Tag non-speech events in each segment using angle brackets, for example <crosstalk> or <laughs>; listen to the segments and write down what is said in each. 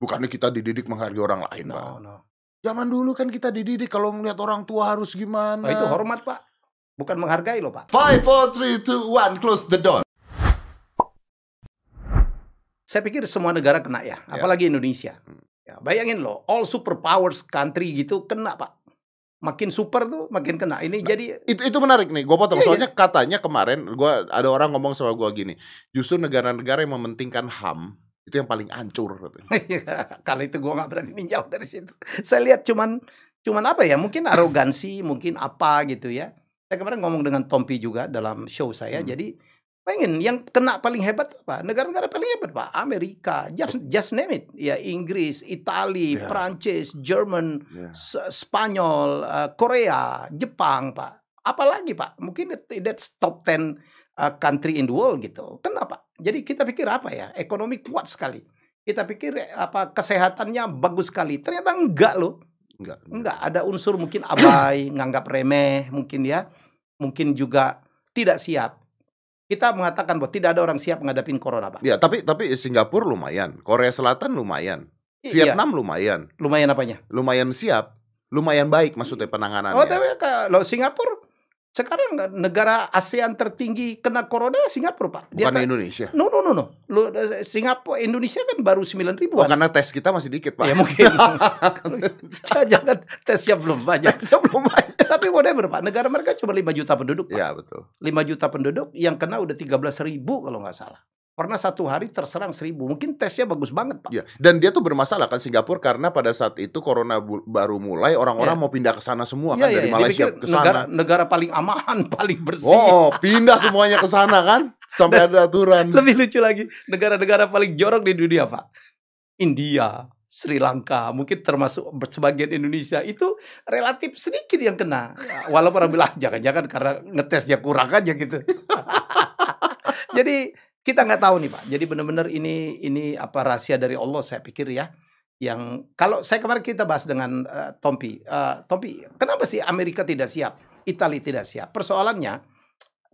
Bukannya kita dididik menghargai orang lain, Pak. No, no. Zaman dulu kan kita dididik kalau ngeliat orang tua harus gimana. Oh, itu hormat, Pak. Bukan menghargai loh, Pak. Five, four, three, two, one, close the door. Saya pikir semua negara kena ya, Ya. apalagi Indonesia. Hmm. Ya, bayangin loh, all superpowers country gitu kena, Pak. Makin super tuh makin kena. Ini jadi Itu itu menarik nih, gue potong. Iya, Soalnya katanya kemarin gua ada orang ngomong sama gua gini, justru negara-negara yang mementingkan HAM itu yang paling hancur. katanya. <laughs> Kalau itu gua nggak berani ninjau dari situ. Saya lihat cuman cuman apa ya? Mungkin arogansi, mungkin apa gitu ya. Saya kemarin ngomong dengan Tompi juga dalam show saya. Hmm. Jadi pengen yang kena paling hebat apa? Negara-negara paling hebat pak. Amerika, just, just name it. Ya Inggris, Itali, Ya. Prancis, Jerman. S- Spanyol, eh, Korea, Jepang pak. Apalagi pak? Mungkin that- that's top 10 uh, country in the world gitu. Kenapa? Jadi kita pikir apa ya? Ekonomi kuat sekali. Kita pikir eh, apa kesehatannya bagus sekali. Ternyata enggak loh. Enggak. Enggak ada unsur mungkin abai, <clears throat> nganggap remeh mungkin ya. Mungkin juga tidak siap. Kita mengatakan bahwa tidak ada orang siap menghadapi corona, Pak. Ya, tapi tapi Singapura lumayan, Korea Selatan lumayan, I- iya. Vietnam lumayan, lumayan apanya? lumayan siap, lumayan baik maksudnya penanganannya. Oh, tapi kalau Singapura sekarang negara ASEAN tertinggi kena corona Singapura, Pak. Bukan kan- Indonesia. No, no, no, no. Lu, eh, Singapura, Indonesia kan baru 9 Oh, ribuan. karena tes kita masih dikit, Pak. Ya mungkin. <laughs> Jangan tesnya belum banyak. Tesnya belum banyak. <laughs> Tapi whatever Pak, negara mereka cuma 5 juta penduduk Pak. Ya, betul. 5 juta penduduk yang kena udah 13 ribu kalau nggak salah. Pernah satu hari terserang seribu. Mungkin tesnya bagus banget Pak. Ya, dan dia tuh bermasalah kan Singapura karena pada saat itu corona baru mulai orang-orang Ya. mau pindah ke sana semua Iya, kan iya, dari iya. Malaysia ke negara, sana. negara paling aman, <laughs> paling bersih. Oh, pindah semuanya ke sana kan? Sampai ada aturan. <laughs> Lebih lucu lagi, negara-negara paling jorok di dunia Pak. India, Sri Lanka, mungkin termasuk sebagian Indonesia itu relatif sedikit yang kena. Ya, Walaupun orang bilang jangan-jangan karena ngetesnya kurang aja gitu. <laughs> Jadi kita nggak tahu nih Pak. Jadi benar-benar ini ini apa rahasia dari Allah saya pikir ya. Yang kalau saya kemarin kita bahas dengan eh, Tompi, Eh, Tompi, kenapa sih Amerika tidak siap, Italia tidak siap? Persoalannya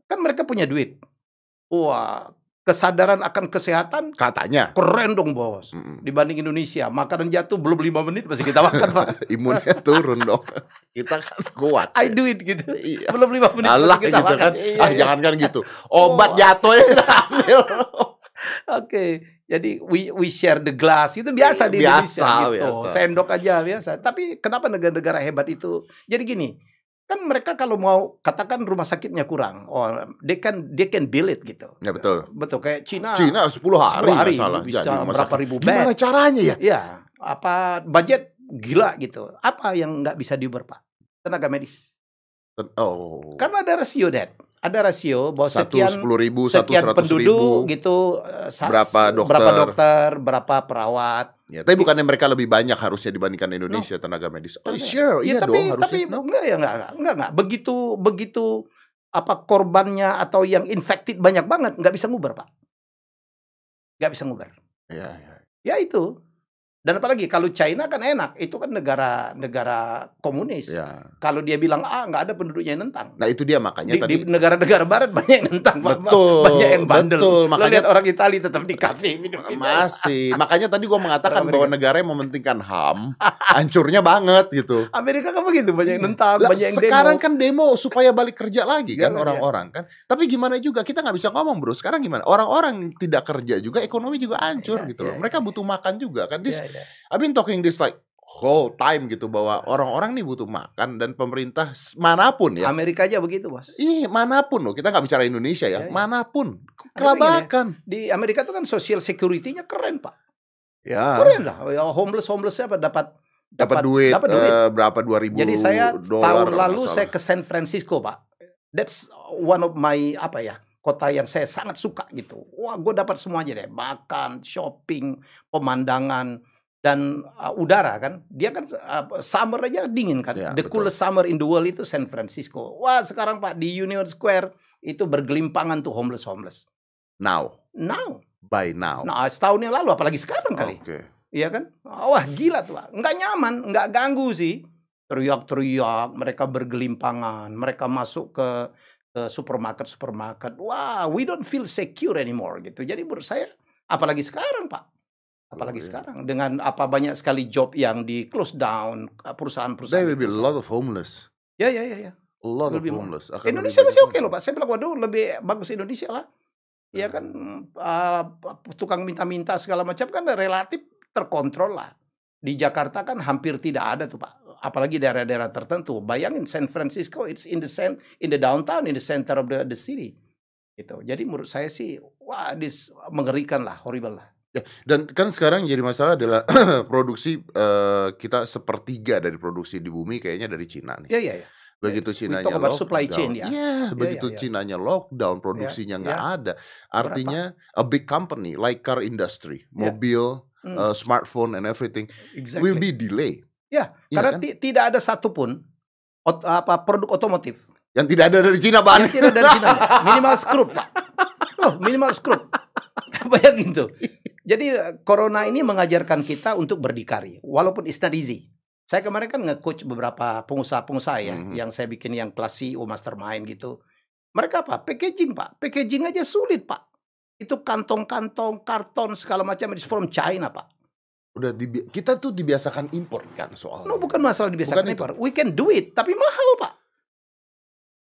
kan mereka punya duit. Wah, kesadaran akan kesehatan Katanya. keren dong bos. Mm-mm. Dibanding Indonesia, makanan jatuh belum lima menit masih kita makan pak. <laughs> Imunnya turun dong. Kita kan kuat. I do it gitu. Iya. Belum lima menit Allah masih kita gitu makan. kan. Iya, ah, iya. jangan kan gitu. Obat Oh. jatuh ya kita ambil. <laughs> Oke, jadi we we share the glass itu biasa di Biasa, Indonesia gitu. biasa. Sendok aja biasa. Tapi kenapa negara-negara hebat itu? Jadi gini, kan mereka kalau mau katakan rumah sakitnya kurang, oh they can they can build it gitu. Ya betul. Betul kayak Cina. Cina 10 hari, 10 nggak hari salah. bisa Jadi rumah berapa sakit. ribu Gimana bed. caranya ya? Iya, apa budget gila gitu. Apa yang nggak bisa diuber pak? Tenaga medis. Oh. Karena ada rasio dat, ada rasio bahwa satu sekian sepuluh ribu, satu sekian seratus penduduk ribu. gitu, eh, Berapa dokter. berapa dokter, berapa perawat. Ya, tapi bukannya mereka lebih banyak harusnya dibandingkan Indonesia tenaga medis? Oh, Tapi- sure, Ya, iya tapi dong tapi harusnya. No. enggak ya enggak, enggak enggak enggak begitu begitu apa korbannya atau yang infected banyak banget nggak bisa ngubar pak, nggak bisa ngubar. Ya, ya. Ya itu. Dan apalagi kalau China kan enak, itu kan negara negara komunis. ya. Kalau dia bilang A nggak ada penduduknya yang nentang. Nah, itu dia makanya Di, tadi di negara-negara barat banyak yang nentang. Betul, banyak yang bandel. betul. Lo Makanya- lihat orang Italia tetap di kafe minum masih. Makanya tadi gua mengatakan bahwa negara yang mementingkan HAM hancurnya banget gitu. Amerika kan begitu, banyak yang nentang, Lah, banyak yang sekarang demo. kan demo supaya balik kerja lagi kan ya. orang-orang kan. Tapi gimana juga kita nggak bisa ngomong bro. Sekarang gimana? Orang-orang tidak kerja juga ekonomi juga hancur Iya, gitu iya, loh. Mereka butuh makan juga kan. This, Iya, iya. I've been talking this like whole time gitu bahwa orang-orang nih butuh makan dan pemerintah mana pun ya. Amerika aja begitu, Bos. Ih, mana pun loh. Kita nggak bicara Indonesia ya. Iya, iya. Mana pun. gini ya. Kelabakan. Di Amerika tuh kan social security-nya keren, Pak. Ya. Keren lah. Ya, homeless homelessnya apa dapat Dapat duit, dapat duit. eh, berapa 2000 Jadi saya tahun lalu saya ke San Francisco, Pak. That's one of my apa ya? Kota yang saya sangat suka gitu. Wah, gue dapat semuanya deh. Makan, shopping, pemandangan dan uh, udara kan. Dia kan uh, summer aja dingin kan. Ya, the betul. coolest summer in the world itu San Francisco. Wah, sekarang Pak di Union Square itu bergelimpangan tuh homeless homeless. now, Now, by now. nah setahun yang lalu apalagi sekarang kali. Iya kan? Wah gila tuh Pak. Nggak nyaman, nggak ganggu sih. Teriak-teriak, mereka bergelimpangan, mereka masuk ke ke supermarket supermarket. Wah, we don't feel secure anymore gitu. Jadi menurut saya, apalagi sekarang Pak. Apalagi Iya. sekarang dengan apa banyak sekali job yang di close down, eee, perusahaan-perusahaan There will be a lot of homeless. Ya ya ya ya. A lot of homeless. Akan Indonesia masih oke homeless. loh, Pak. Saya bilang, "Waduh, lebih bagus Indonesia lah." Ya kan, eee, tukang minta-minta segala macam kan relatif terkontrol lah. Di Jakarta kan hampir tidak ada tuh, Pak. Apalagi daerah-daerah tertentu. Bayangin San Francisco, it's in the cen in the downtown, in the center of the the city. Gitu. Jadi menurut saya sih, wah this mengerikan lah, horrible lah. Ya, dan kan sekarang jadi masalah adalah <clears throat> produksi, eee, kita sepertiga dari produksi di bumi kayaknya dari Cina nih. Ya ya ya. Begitu We Cinanya talk about supply chain lockdown ya. iya, Ya begitu ya ya. Cinanya lockdown, produksinya nggak ya. ada. Berapa? Artinya a big company like car industry, Ya. mobil, Hmm. eee, smartphone and everything will Exactly. be delay. Ya, Iya karena kan? ti tidak ada satupun ot apa, produk otomotif Yang tidak ada dari Cina, yang Pak. tidak dari Cina. Minimal skrup, Pak. Loh, minimal skrup. <laughs> Bayangin tuh. Jadi corona ini mengajarkan kita untuk berdikari, walaupun it's not easy. Saya kemarin kan nge-coach beberapa pengusaha-pengusaha ya, Mhm. yang saya bikin yang kelas CEO mastermind gitu. Mereka apa? Packaging, Pak. Packaging aja sulit, Pak. Itu kantong-kantong, karton segala macam is from China, Pak. Udah dibi kita tuh dibiasakan impor kan soalnya. No, bukan masalah dibiasakan Bukan itu. impor. We can do it, tapi mahal, Pak.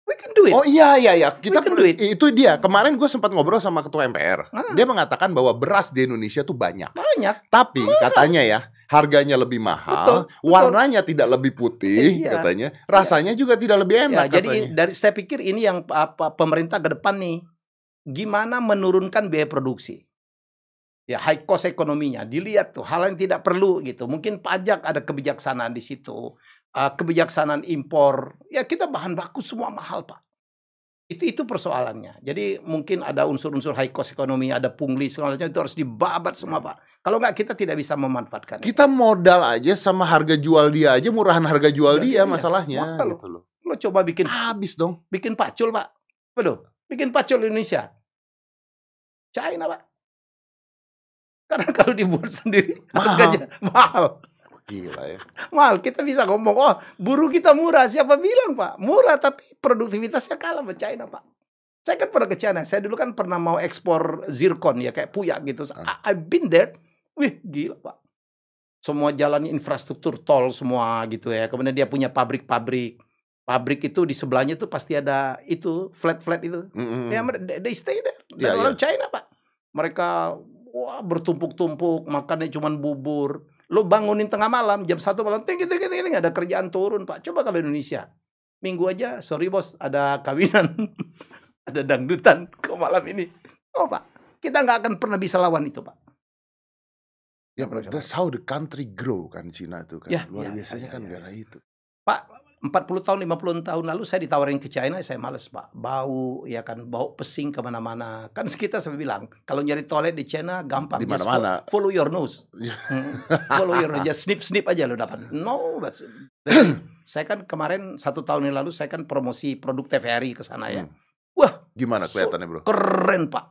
We can do it. Oh iya iya iya, kita can perlu do it. itu dia. Kemarin gue sempat ngobrol sama ketua MPR. Ah. Dia mengatakan bahwa beras di Indonesia tuh banyak. Banyak. Tapi katanya ya, harganya lebih mahal, Betul, betul. warnanya tidak lebih putih Iya. katanya, rasanya juga tidak lebih Ya, enak jadi katanya. dari saya pikir ini yang apa pemerintah ke depan nih gimana menurunkan biaya produksi. Ya high cost ekonominya dilihat tuh hal yang tidak perlu gitu. Mungkin pajak ada kebijaksanaan di situ. Uh, kebijaksanaan impor. Ya kita bahan baku semua mahal, Pak. Itu itu persoalannya. Jadi mungkin ada unsur-unsur high cost ekonomi, ada pungli segala macam itu harus dibabat semua, Pak. Kalau nggak kita tidak bisa memanfaatkan. itu. Kita modal aja sama harga jual dia aja murahan harga jual Jual dia dia, masalahnya mahal. gitu loh. Lo coba bikin Habis dong. bikin pacul pak Waduh, bikin pacul Indonesia China pak karena kalau dibuat <laughs> sendiri Mahal. harganya mahal Gila ya. mahal kita bisa ngomong oh buruh kita murah siapa bilang pak murah tapi produktivitasnya kalah sama China pak saya kan pernah ke China saya dulu kan pernah mau ekspor zircon ya kayak puya gitu Ah. I- I've been there wih gila pak semua jalannya infrastruktur tol semua gitu ya kemudian dia punya pabrik-pabrik pabrik itu di sebelahnya tuh pasti ada itu flat-flat itu. Ya, mer- they they stay there. Dan orang China, Pak. Mereka wah bertumpuk-tumpuk, makannya cuman bubur. Lo bangunin tengah malam, jam satu malam, tinggi, tinggi, tinggi, ada kerjaan turun, Pak. Coba kalau Indonesia. Minggu aja, sorry bos, ada kawinan. <laughs> ada dangdutan ke malam ini. Oh, Pak. Kita nggak akan pernah bisa lawan itu, Pak. Ya, bisa that's how the country grow kan Cina tuh kan. Ya, Luar ya, ya, biasanya ya, kan ya, gara itu. Pak, 40 tahun, 50 tahun lalu saya ditawarin ke China, saya males, Pak. Bau, ya kan, bau pesing ke mana-mana. Kan <laughs> kita sampai bilang, kalau nyari toilet di China gampang. Di mana-mana. fo- Follow your nose. <laughs> Iya. Hmm, follow your nose. Just snip-snip aja lo dapat. No, that's- <clears throat> saya kan kemarin satu tahun yang lalu saya kan promosi produk TVRI ke sana ya. Hmm. Wah, Gimana So- kelihatannya, Bro? keren, Pak.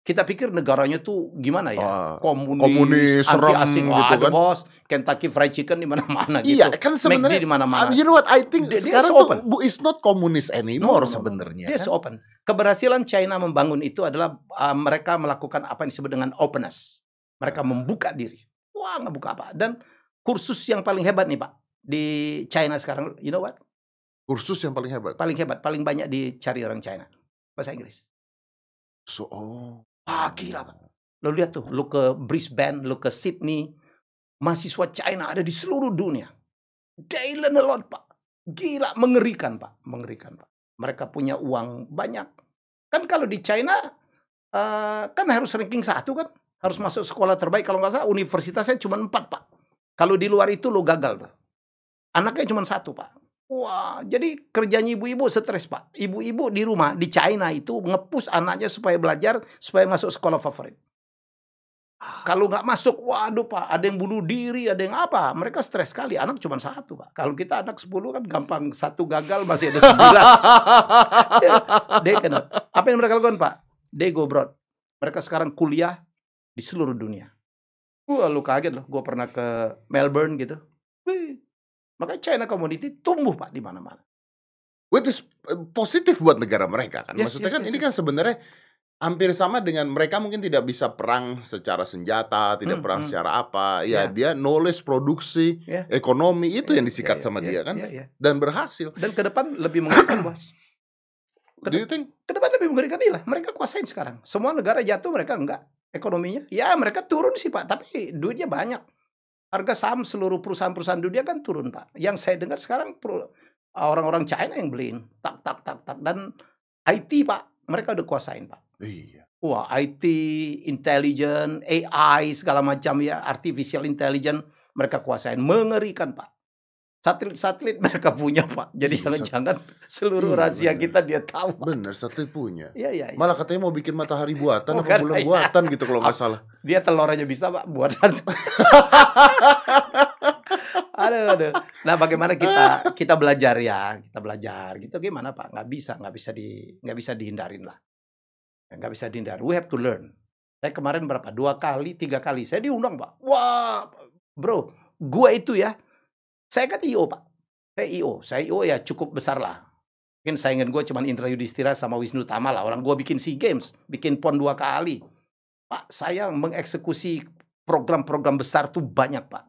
Kita pikir negaranya tuh gimana ya? Ah, komunis, komunis, anti serem asing, gitu ada kan. bos, Kentucky Fried Chicken di mana-mana gitu. Iya, kan sebenarnya di mana-mana. you know what I think Dia- dia sekarang so tuh bu- it's not communist No, anymore no, no, no. sebenarnya Dia kan. so open. Keberhasilan China membangun itu adalah uh, mereka melakukan apa yang disebut dengan openness. Mereka membuka diri. Wah, nggak buka apa. Dan kursus yang paling hebat nih, Pak, di China sekarang, you know what? Kursus yang paling hebat. Paling hebat, paling banyak dicari orang China. Bahasa Inggris. So, oh. Ah, gila, Pak. Lo lihat tuh, lo ke Brisbane, lo ke Sydney, mahasiswa China ada di seluruh dunia. They learn a lot, Pak. Gila, mengerikan, Pak. Mengerikan, Pak. Mereka punya uang banyak. Kan kalau di China, eh, kan harus ranking satu kan. Harus masuk sekolah terbaik. Kalau nggak salah, universitasnya cuma empat, Pak. Kalau di luar itu lo gagal tuh. Anaknya cuma satu, Pak. Wah, jadi kerjanya ibu-ibu stres, Pak. Ibu-ibu di rumah, di China itu ngepus anaknya supaya belajar, supaya masuk sekolah favorit. Kalau nggak masuk, waduh Pak, ada yang bunuh diri, ada yang apa. Mereka stres sekali, anak cuma satu Pak. Kalau kita anak 10 kan gampang, satu gagal masih ada sembilan. <laughs> Ya, They cannot. Apa yang mereka lakukan Pak? They go abroad. Mereka sekarang kuliah di seluruh dunia. Wah lu kaget loh, gue pernah ke Melbourne gitu. Wih, makanya China community tumbuh Pak di mana-mana. Which is eh, positif buat negara mereka kan. Yes, Maksudnya yes, kan yes, ini yes. kan sebenarnya hampir sama dengan mereka mungkin tidak bisa perang secara senjata, tidak Hmm, perang hmm. secara apa. Ya, Ya. dia knowledge produksi, Ya. ekonomi itu yang disikat Ya, ya, sama ya, dia kan ya, ya. dan berhasil. Dan ke depan lebih mengerikan, <clears throat> Bos. Do you think? Ke depan lebih mengerikan iya. Mereka kuasain sekarang. Semua negara jatuh, mereka enggak. Ekonominya, ya mereka turun sih Pak, tapi duitnya banyak. Harga saham seluruh perusahaan-perusahaan dunia kan turun Pak. Yang saya dengar sekarang per- orang-orang China yang beliin. Tak, tak, tak, tak. Dan IT Pak, mereka udah kuasain Pak. Iya. Wah, IT, intelligent, AI, segala macam ya, artificial intelligence, mereka kuasain. Mengerikan, Pak. Satelit-satelit <laughs> mereka punya, Pak. Jadi Iya, jangan-jangan seluruh Iya, rahasia bener. kita dia tahu, Pak. Bener, satelit punya. Iya, iya, iya. Malah katanya mau bikin matahari buatan apa Bukan, bulan iya. buatan gitu kalau nggak salah. <laughs> Dia telur aja bisa, Pak, buatan. <laughs> aduh, aduh. Nah, bagaimana kita kita belajar ya, kita belajar gitu gimana, Pak? Nggak bisa, nggak bisa di nggak bisa dihindarin lah. Nggak bisa dihindari. We have to learn. Saya kemarin berapa? Dua kali, tiga kali. Saya diundang, Pak. Wah, bro, gua itu ya. Saya kan IO, Pak. Saya IO. Saya IO ya cukup besar lah. Mungkin saingan gue cuman Indra Yudhistira sama Wisnu Tama lah. Orang gua bikin SEA Games, bikin PON dua kali. Pak, saya mengeksekusi program-program besar tuh banyak, Pak.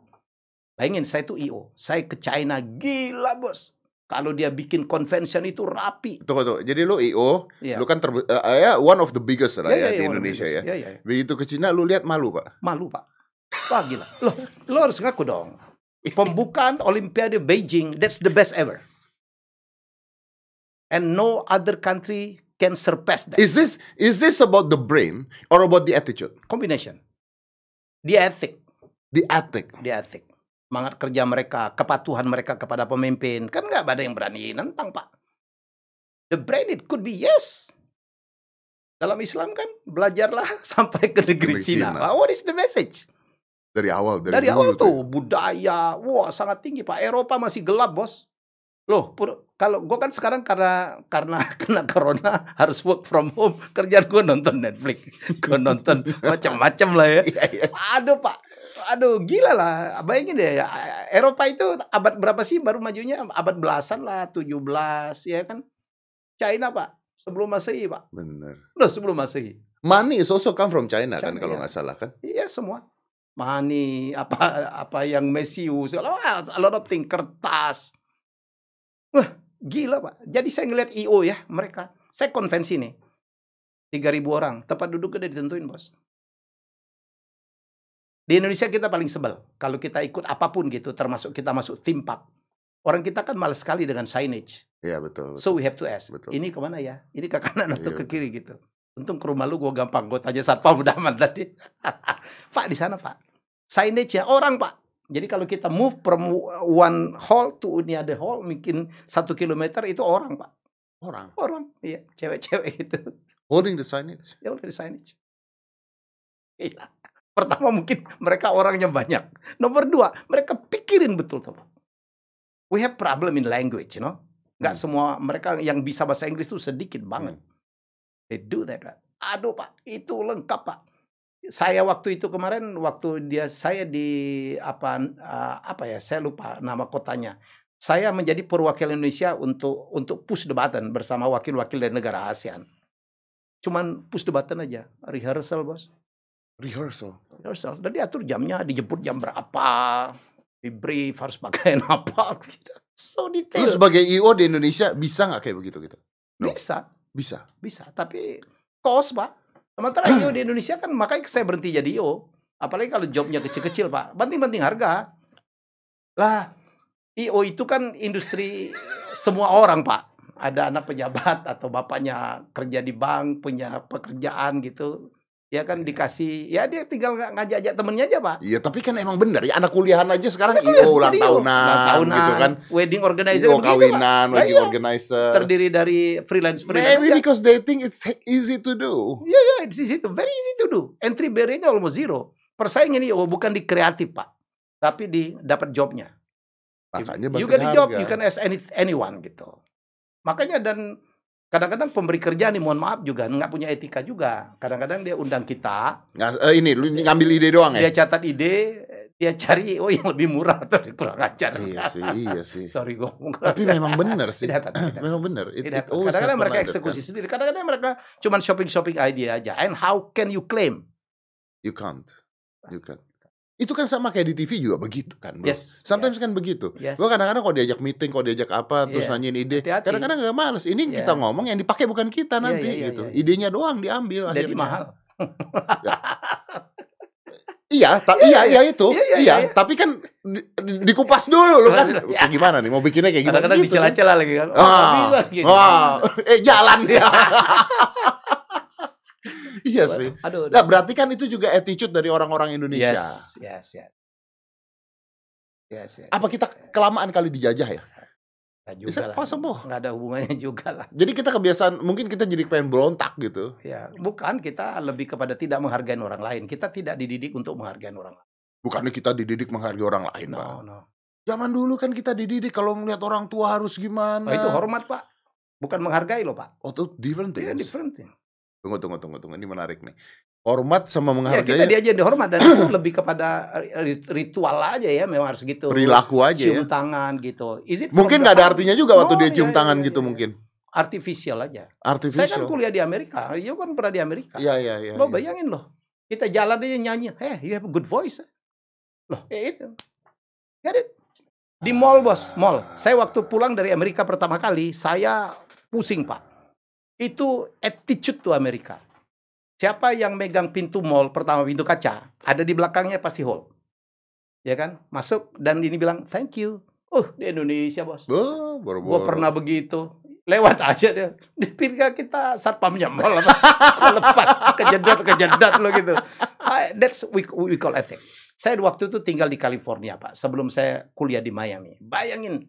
Bayangin, saya tuh IO. Saya ke China, gila, bos. Kalau dia bikin convention itu rapi. Tunggu tuh. Jadi lu IO, Iya. lu kan terbe- eh, ya one of the biggest lah Ya, ya, ya, di Indonesia ya. Ya, ya, ya. Begitu ke Cina lu lihat malu, Pak. Malu, Pak. Wah, gila. Loh, lo harus ngaku dong. <laughs> Pembukaan Olimpiade Beijing, that's the best ever. And no other country can surpass that. Is this is this about the brain or about the attitude? Combination. The ethic. The ethic. The ethic. Semangat kerja mereka, kepatuhan mereka kepada pemimpin. Kan nggak ada yang berani nentang, Pak. The brain it could be yes. Dalam Islam kan belajarlah <laughs> sampai ke negeri Negeri Cina. Cina. What is the message? Dari awal, dari, Dari, awal tuh ya. budaya, wah sangat tinggi Pak. Eropa masih gelap bos. Loh, kalau gue kan sekarang karena karena <laughs> kena corona harus work from home, kerjaan gue nonton Netflix, gue nonton <laughs> macam-macam lah ya. Iya, iya. Aduh Pak, aduh gila lah. Bayangin deh, ya, Eropa itu abad berapa sih baru majunya? Abad belasan lah, 17 ya kan. China Pak, sebelum Masehi Pak. Bener. Loh sebelum Masehi. Money is also come from China, kan China, kalau ya. nggak salah kan? Iya semua. Money, apa apa yang Mesiu, segala a lot of thing, kertas. Wah, gila Pak. Jadi saya ngeliat IO ya, mereka. Saya konvensi nih. 3000 orang, tempat duduk udah ditentuin, Bos. Di Indonesia kita paling sebel kalau kita ikut apa pun gitu, termasuk kita masuk tim pub. Orang kita kan males sekali dengan signage. Iya betul. So we have to ask, Betul. ini ke mana ya? Ini ke kanan atau Iya. ke kiri gitu. Untung ke rumah lu gue gampang, gue tanya satpam <laughs> udah aman tadi. <laughs> pak di sana pak, signage ya orang pak. Jadi kalau kita move from one hall to the other hall, mungkin satu kilometer itu orang pak. Orang Orang, iya, cewek-cewek <laughs> itu. holding the signage. Ya udah di signage. Gila. Pertama mungkin mereka orangnya banyak. Nomor dua, mereka pikirin betul tuh. We have problem in language, you know. Nggak Hmm. semua mereka yang bisa bahasa Inggris itu sedikit banget. They do that. Pak. Aduh pak, itu lengkap pak. Saya waktu itu kemarin waktu dia saya di apa eh, apa ya saya lupa nama kotanya. Saya menjadi perwakilan Indonesia untuk untuk push the button bersama wakil-wakil dari negara ASEAN. Cuman push the button aja, rehearsal bos, Rehearsal. rehearsal. Dan diatur jamnya, dijemput jam berapa, di brief harus pakaian <laughs> apa, gitu. so Lu detail. sebagai IO di Indonesia bisa nggak kayak begitu gitu? No. Bisa, Bisa. bisa, tapi kos pak. Sementara IO di <clears throat> Indonesia kan makanya saya berhenti jadi IO. Apalagi kalau jobnya kecil-kecil pak, banting-banting harga. Lah, IO itu kan industri semua orang pak. Ada anak pejabat atau bapaknya kerja di bank, punya pekerjaan gitu. Ya kan dikasih, ya dia tinggal ng- ngajak-ajak temennya aja pak. Iya, tapi kan emang benar ya anak kuliahan aja sekarang Kan IO ulang IO. tahunan, Ulang tahunan, gitu kan. wedding organizer IO Pak. kawinan, wedding iya. organizer. Terdiri dari freelance freelance. Maybe because they think it's easy to do. Yeah, it's easy to, very easy to do. Entry barrier-nya almost zero. Persaingan ini oh, bukan di kreatif, Pak. Tapi di dapat jobnya. Makanya you get a job, harga. you can ask any, anyone gitu. Makanya dan kadang-kadang pemberi kerja nih, mohon maaf juga, nggak punya etika juga. Kadang-kadang dia undang kita, Nggak, eh, ini lu ngambil ide doang ya? dia catat ide, Ya cari oh yang lebih murah <laughs> atau kurang ajar. Iya sih, iya sih. Sorry gue ngomong. Tapi memang benar sih. Tidak tidak. Memang benar. It- Tidak it happen. always Kadang-kadang mereka eksekusi kan. sendiri. Kadang-kadang mereka cuman shopping-shopping idea aja. And how can you claim? You can't. You can't. Itu kan sama kayak di TV juga begitu kan, bro. Yes. Sometimes yes, kan begitu. Yes. Gue kadang-kadang kalau diajak meeting, kalau diajak apa, terus Iya. nanyain ide, kadang-kadang gak males. Ini Iya. kita ngomong yang dipakai bukan kita Iya, nanti iya, iya, gitu. iya, iya. Idenya doang diambil Jadi akhirnya. mahal. <laughs> Iya, ta- Iya, iya, iya. iya itu, Iya, iya, iya. iya. Tapi kan di- di- dikupas dulu lu kan. Kayak gimana nih? Mau bikinnya kayak gimana? Kadang-kadang gitu kan. dicela-cela lagi kan. Oh, Ah, eh jalan dia. <laughs> iya sih. Aduh. Nah, berarti kan itu juga attitude dari orang-orang Indonesia. Yes, yes, yes. Yes, yes. Apa kita kelamaan kali dijajah ya? <laughs> Is juga that lah. possible? Nggak ada hubungannya <laughs> juga lah. Jadi kita kebiasaan, mungkin kita jadi pengen berontak gitu. Ya, bukan kita lebih kepada tidak menghargai orang lain. Kita tidak dididik untuk menghargai orang lain. Bukannya kita dididik menghargai orang lain, Pak. No, no. Zaman dulu kan kita dididik kalau ngeliat orang tua harus gimana. Oh, itu hormat, Pak. Bukan menghargai loh, Pak. Oh, itu different Iya, things. different thing. Tunggu, tunggu, tunggu, tunggu. Ini menarik nih. Hormat sama Ya, menghargai kita diajarin dihormat dan itu lebih kepada rit- ritual aja ya, memang harus gitu. perilaku aja cium ya. tangan gitu. Is it Mungkin nggak ada artinya juga waktu No, dia iya, cium iya, tangan iya, gitu iya. mungkin. Artificial aja. Saya kan Artificial. kuliah di Amerika, dia kan pernah di Amerika. Iya, iya, iya. Lo iya. bayangin loh, kita jalan aja nyanyi, hey, you have a good voice. Loh, ya itu. Get it? Di mall bos, mall. Saya waktu pulang dari Amerika pertama kali, saya pusing pak. Itu attitude tuh Amerika. Siapa yang megang pintu mall pertama pintu kaca, ada di belakangnya pasti hold. Ya kan? Masuk dan ini bilang thank you. Oh di Indonesia bos. Oh, Gue pernah begitu. Lewat aja dia. Dipikir kita satpamnya mall apa. <laughs> Lepas kejedot kejedot lo gitu. I- that's we, we call ethic. Saya waktu itu tinggal di California pak. Sebelum saya kuliah di Miami. Bayangin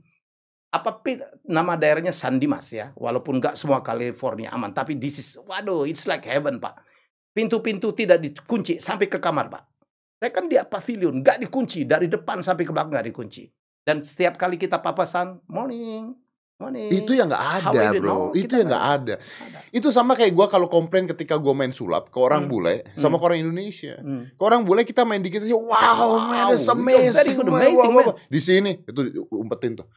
apa nama daerahnya San Dimas ya. Walaupun nggak semua California aman, tapi this is waduh it's like heaven pak. Pintu-pintu tidak dikunci sampai ke kamar pak. Saya kan di pavilion nggak dikunci dari depan sampai ke belakang nggak dikunci. Dan setiap kali kita papasan morning morning. Itu yang nggak ada, bro. know, Itu yang nggak ada. ada. Itu sama kayak gua kalau komplain ketika gua main sulap ke orang Hmm. bule sama Hmm. ke orang Indonesia. Hmm. Ke orang bule kita main dikit aja, wow, man, it's Wow, amazing. man, amazing, wow, wow. man. Di sini itu umpetin tuh,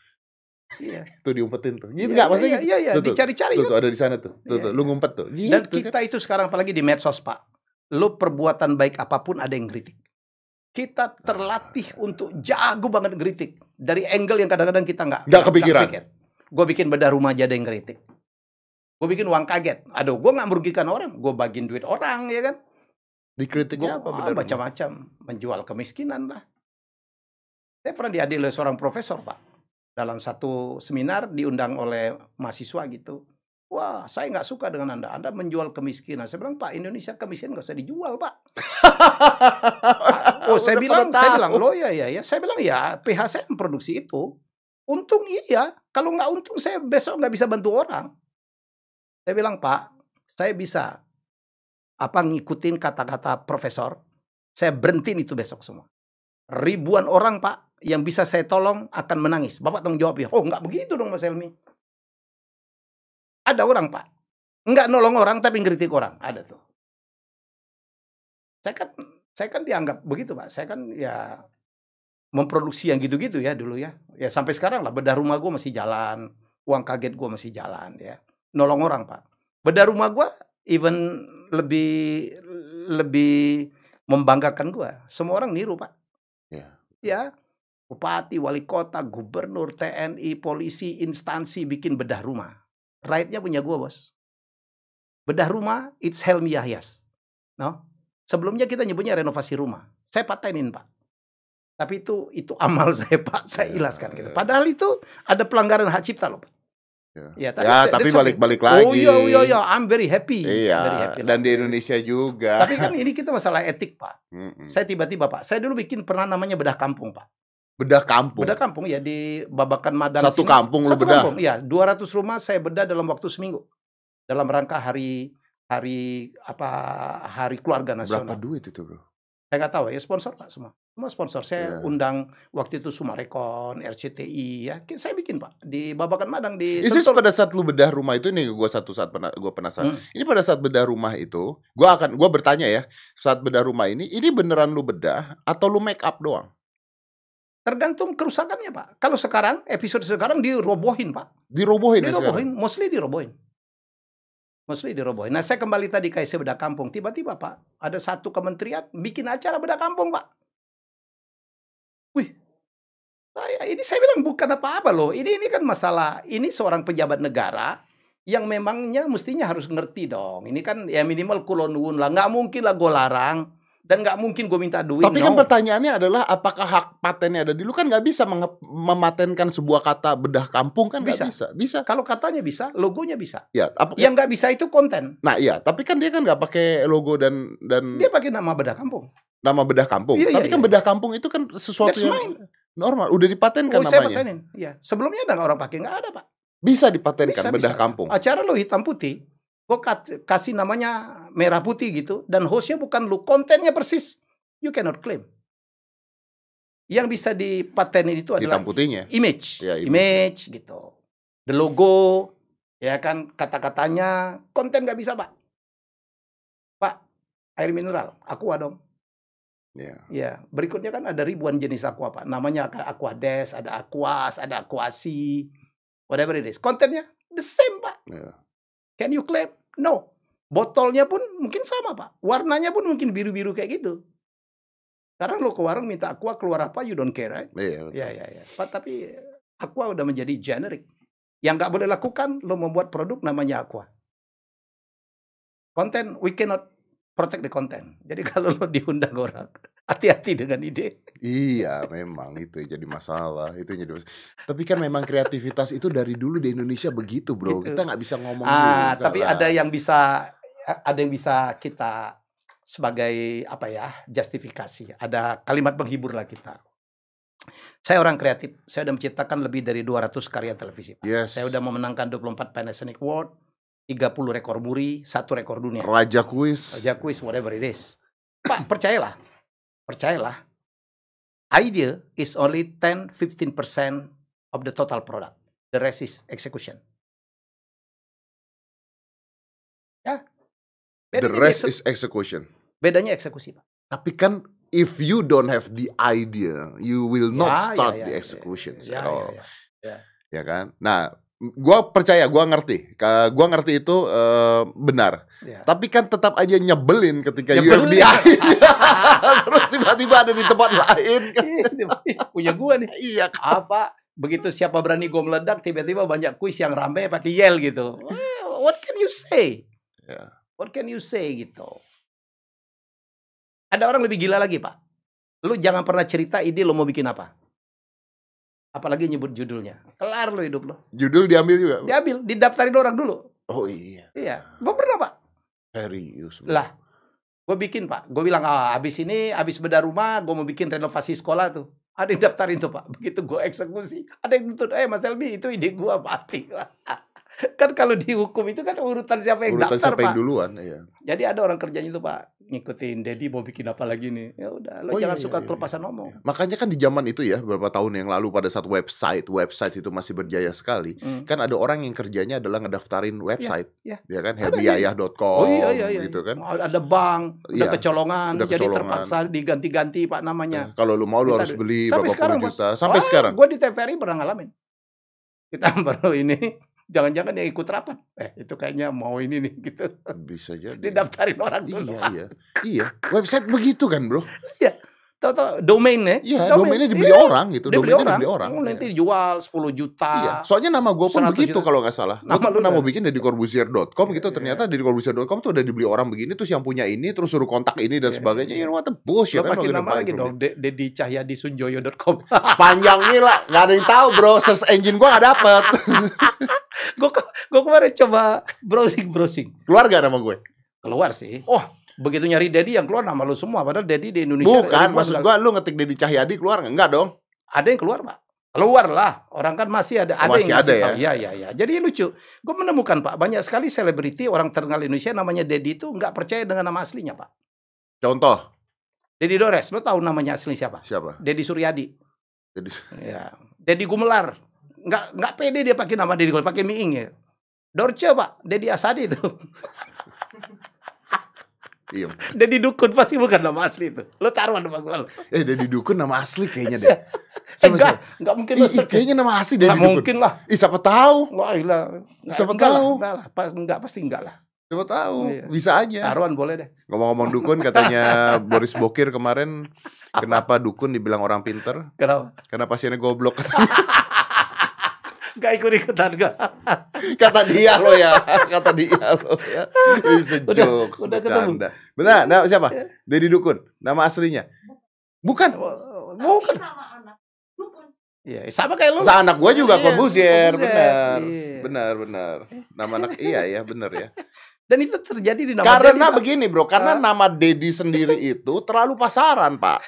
Iya. tuh diumpetin tuh. Gitu Iya, nggak maksudnya? Iya, iya, iya. Tuh, tuh, dicari-cari Tuh, kan. tuh ada di sana tuh. Tuh, Iya, tuh, lu iya. ngumpet tuh. Gitu, Dan kan. kita itu sekarang apalagi di medsos, Pak. Lu perbuatan baik apa pun ada yang kritik. Kita terlatih untuk jago banget ngeritik. Dari angle yang kadang-kadang kita nggak Nggak kepikiran. Gue bikin bedah rumah aja ada yang ngeritik. Gue bikin uang kaget. Aduh, gue nggak merugikan orang. Gue bagiin duit orang, ya kan? Dikritiknya apa Gua, ah, benar? macam-macam. Menjual kemiskinan lah. Saya pernah diadili oleh seorang profesor, Pak. Dalam satu seminar diundang oleh mahasiswa gitu. Wah, saya nggak suka dengan Anda. Anda menjual kemiskinan. Saya bilang, Pak, Indonesia kemiskinan nggak usah dijual, Pak. <laughs> Oh, saya bilang, saya bilang, loh ya, ya, ya. Saya bilang, ya, PH saya memproduksi itu. Untung iya. Kalau nggak untung, saya besok nggak bisa bantu orang. Saya bilang, Pak, saya bisa apa ngikutin kata-kata profesor. Saya berhentiin itu besok semua. Ribuan orang, Pak, yang bisa saya tolong akan menangis. Bapak tanggung jawab ya. Oh, nggak begitu dong, Mas Helmi. Ada orang, Pak. Nggak nolong orang, tapi ngeritik orang. Ada tuh. Saya kan, saya kan dianggap begitu, Pak. Saya kan ya memproduksi yang gitu-gitu ya dulu ya. Ya sampai sekarang lah bedah rumah gue masih jalan, uang kaget gue masih jalan ya. Nolong orang, Pak. Bedah rumah gue even lebih lebih membanggakan gue. Semua orang niru, Pak. Iya. Ya. Bupati, wali kota, gubernur, TNI, polisi, instansi bikin bedah rumah. Right-nya punya gue, Bos. Bedah rumah, it's Helmi Yahyas. No? Sebelumnya kita nyebutnya renovasi rumah. Saya patenin, Pak. Tapi itu itu <laughs> amal saya, Pak. Saya Ya, ilaskan gitu. ya. Padahal itu ada pelanggaran hak cipta loh, Pak. Ya, Ya, Ya, tapi okay. balik-balik lagi. Oh iya, iya, iya. I'm very happy. Very Iya, happy dan di Indonesia juga. Tapi kan ini kita masalah etik, Pak. <laughs> Mm-mm. Saya tiba-tiba, Pak. Saya dulu bikin pernah namanya bedah kampung, Pak. Bedah kampung. Bedah kampung ya di Babakan Madang Satu sini. kampung lu Satu bedah. kampung, iya. 200 rumah saya bedah dalam waktu seminggu. Dalam rangka hari hari apa hari keluarga Berapa nasional. duit itu, Bro? Saya nggak tahu ya sponsor Pak semua. Semua sponsor. Saya Iya. undang waktu itu Sumarekon, RCTI ya. Saya bikin Pak di Babakan Madang di Sentul. pada saat lu bedah rumah itu nih gue satu saat pernah gue penasaran. Hmm. Ini pada saat bedah rumah itu, gue akan gue bertanya ya, saat bedah rumah ini, ini beneran lu bedah atau lu make up doang? Tergantung kerusakannya, Pak. Kalau sekarang, episode sekarang dirobohin, Pak. Dirobohin ya Dirobohin, sekarang. mostly dirobohin. Mostly dirobohin. Nah, saya kembali tadi ke IC Bedah Kampung. Tiba-tiba, Pak, ada satu kementerian bikin acara Bedah Kampung, Pak. Wih, saya ini saya bilang bukan apa-apa loh. Ini ini kan masalah. Ini seorang pejabat negara yang memangnya mestinya harus ngerti dong. Ini kan ya minimal kulonun lah. Nggak mungkin lah gue larang. Dan nggak mungkin gue minta duit. Tapi no. kan pertanyaannya adalah apakah hak patennya ada di lu kan nggak bisa mematenkan sebuah kata bedah kampung kan Bisa. bisa. Bisa. Kalau katanya bisa, logonya bisa. Ya, apa, Yang nggak bisa itu konten. Nah, iya, tapi kan dia kan nggak pakai logo dan dan Dia pakai nama Bedah Kampung. nama bedah kampung. Iya, tapi iya, kan iya. bedah kampung itu kan sesuatu That's yang mine. normal, udah dipatenkan Oh, saya namanya. patenin. Iya. Sebelumnya ada nggak orang pakai? Nggak ada, Pak. Bisa dipatenkan Bisa, bedah bisa. kampung. Acara lo hitam putih, gue kasih namanya merah putih gitu, dan hostnya bukan lu, kontennya persis. You cannot claim. Yang bisa dipatenin itu adalah Hitam putihnya. image, Ya, image. image gitu. The logo, ya kan kata-katanya, konten nggak bisa, Pak. Pak, air mineral, aqua dong. Ya. Ya, berikutnya kan ada ribuan jenis aqua, Pak. Namanya ada aqua des, ada aquas, ada aquasi, whatever it is. Kontennya the same, Pak. Ya. Can you claim? No. Botolnya pun mungkin sama, Pak. Warnanya pun mungkin biru-biru kayak gitu. Sekarang lo ke warung minta aqua keluar apa, you don't care, right? Iya. Ya, ya, ya. Pak, tapi aqua udah menjadi generic. Yang nggak boleh lakukan, lo membuat produk namanya aqua. Konten, we cannot protect the content. Jadi <laughs> kalau lo diundang orang, hati-hati dengan ide. Iya, memang itu yang jadi masalah. Itu yang jadi masalah. Tapi kan memang kreativitas itu dari dulu di Indonesia begitu, bro. Gitu. Kita nggak bisa ngomong Ah, juga tapi lah. ada yang bisa ada yang bisa kita sebagai apa ya justifikasi. Ada kalimat penghibur lah kita. Saya orang kreatif. Saya sudah menciptakan lebih dari 200 karya televisi. Pak. Yes. Saya sudah memenangkan 24 Panasonic Award, 30 rekor muri, satu rekor dunia. Raja kuis. Aja quiz whatever it is. Pak, percayalah. Percayalah. Idea is only 10-15% of the total product. The rest is execution. Ya. The Bedanya rest di is execution. bedanya eksekusi, Pak. Tapi kan if you don't have the idea, you will not Ya, start ya, the ya, executions ya, at ya, all. ya. Ya kan? Nah, gua percaya, gua ngerti. Gua ngerti itu eh, benar. ya. Tapi kan tetap aja nyebelin ketika Nyebelin. idea. <laughs> Terus tiba-tiba ada di tempat lain. <laughs> Ih, Punya gua nih. Iya kan? Apa? Begitu siapa berani gua meledak, tiba-tiba banyak kuis yang rame pakai yel gitu. What can you say? Ya. What can you say gitu? Ada orang lebih gila lagi, Pak. Lu jangan pernah cerita ide lo mau bikin apa. Apalagi nyebut judulnya. Kelar lo hidup lo. Judul diambil juga. Diambil, didaftarin orang dulu. Oh iya. Iya. Gue pernah, Pak. Serius. bro. Lah, gue bikin, Pak. Gue bilang, ah, habis ini, habis bedah rumah, gue mau bikin renovasi sekolah tuh. Ada yang daftarin tuh, Pak. Begitu gue eksekusi. Ada yang nuntut, eh Mas Elmi, itu ide gue mati. <laughs> <laughs> kan kalau dihukum itu kan urutan siapa yang Urutan daftar, siapa Pak. yang duluan, iya. Jadi ada orang kerjanya itu Pak ngikutin Dedi mau bikin apa lagi nih. Ya udah, lo Oh, jangan iya, suka iya, kelepasan ngomong. Makanya kan di zaman itu ya, beberapa tahun yang lalu pada saat website, website itu masih berjaya sekali. Hmm. Kan ada orang yang kerjanya adalah ngedaftarin website, iya. ya kan, Ada, helmiayah.com, Oh iya iya iya. gitu kan. Ada bank, udah Iya, kecolongan, jadi kecolongan. terpaksa diganti-ganti Pak namanya. Nah, Kalau lu mau lu Kita harus ada- beli Sampai berapa sekarang, puluh juta. Sampai Wah, sekarang. Gue di TVRI pernah ngalamin. Kita <laughs> baru ini, jangan-jangan yang ikut rapat. Eh itu kayaknya mau ini nih <laughs> gitu. Bisa jadi. Didaftarin orang dulu. Iya, iya. Iya, website begitu kan, Bro? Tahu-tahu domainnya. Iya, domain. domainnya dibeli Iya, orang gitu. Dibeli Domainnya orang. dibeli orang. Oh, nanti Iya. dijual 10 juta. Iya, soalnya nama gue pun 100 begitu kalau nggak salah. Nama lu pernah mau bikin dari corbusier.com gitu, Iya, ternyata dari corbusier.com tuh udah dibeli orang begini, terus yang punya ini, terus suruh kontak ini dan Iya. sebagainya. You know what the bullshit. Lo pakai nama lagi dong, De- Dedi Cahyadi Sunjoyo.com. you. <laughs> Panjangnya lah, nggak ada yang tahu bro. Search engine gue nggak dapet. <laughs> gue gue kemarin coba browsing browsing Keluar gak nama gue? keluar sih oh begitu nyari Dedi yang keluar nama lu semua padahal Dedi di Indonesia Bukan, maksud gue lu ngetik Dedi Cahyadi keluar nggak? Enggak dong. ada yang keluar pak. Keluar lah. Orang kan masih ada ada Masih yang ada ya? ya ya ya jadi lucu. Gue menemukan pak banyak sekali selebriti orang terkenal Indonesia namanya Dedi itu nggak percaya dengan nama aslinya pak. Contoh, Dedi Dores. Lo tahu namanya asli siapa? Siapa? Dedi Suryadi. Dedi. ya Dedi Gumelar. Nggak nggak pede dia pakai nama Dedi Gumelar pakai miing ya. Dorce pak. Dedi Asadi itu <laughs> Iya. Dedi Dukun pasti bukan nama asli itu. Lo taruhan nama asli. Eh, Dedi Dukun nama asli kayaknya deh. <laughs> Eh, Siapa, enggak, enggak mungkin lo kayaknya nama asli Enggak Dukun. mungkin lah. Ih, siapa tahu? Gila. Enggak, Siapa enggak lah, tahu? enggak lah. Pas enggak pasti enggak lah. Siapa tahu? Iya. Bisa aja. Taruhan boleh deh. Ngomong-ngomong dukun katanya Boris Bokir kemarin kenapa dukun dibilang orang pinter? Kenapa? Karena pasiennya goblok. <laughs> Enggak ikut-ikutan enggak. Kata dia lo ya, kata dia lo ya. Ih, Udah- Sejuk, udah ketemu. bercanda. Benar, nama siapa? Deddy Dukun. Nama aslinya. Bukan. Bukan. Nama anak. Dukun. Iya, sama kayak lu. Sa anak gua juga Iya, Corbusier, Corbusier, benar. iya. Benar, benar. Nama anak iya ya, benar ya. <laughs> Dan itu terjadi di nama Karena Dedi, Pak. begini, Bro, karena Ah. nama Dedi sendiri <laughs> itu terlalu pasaran, Pak.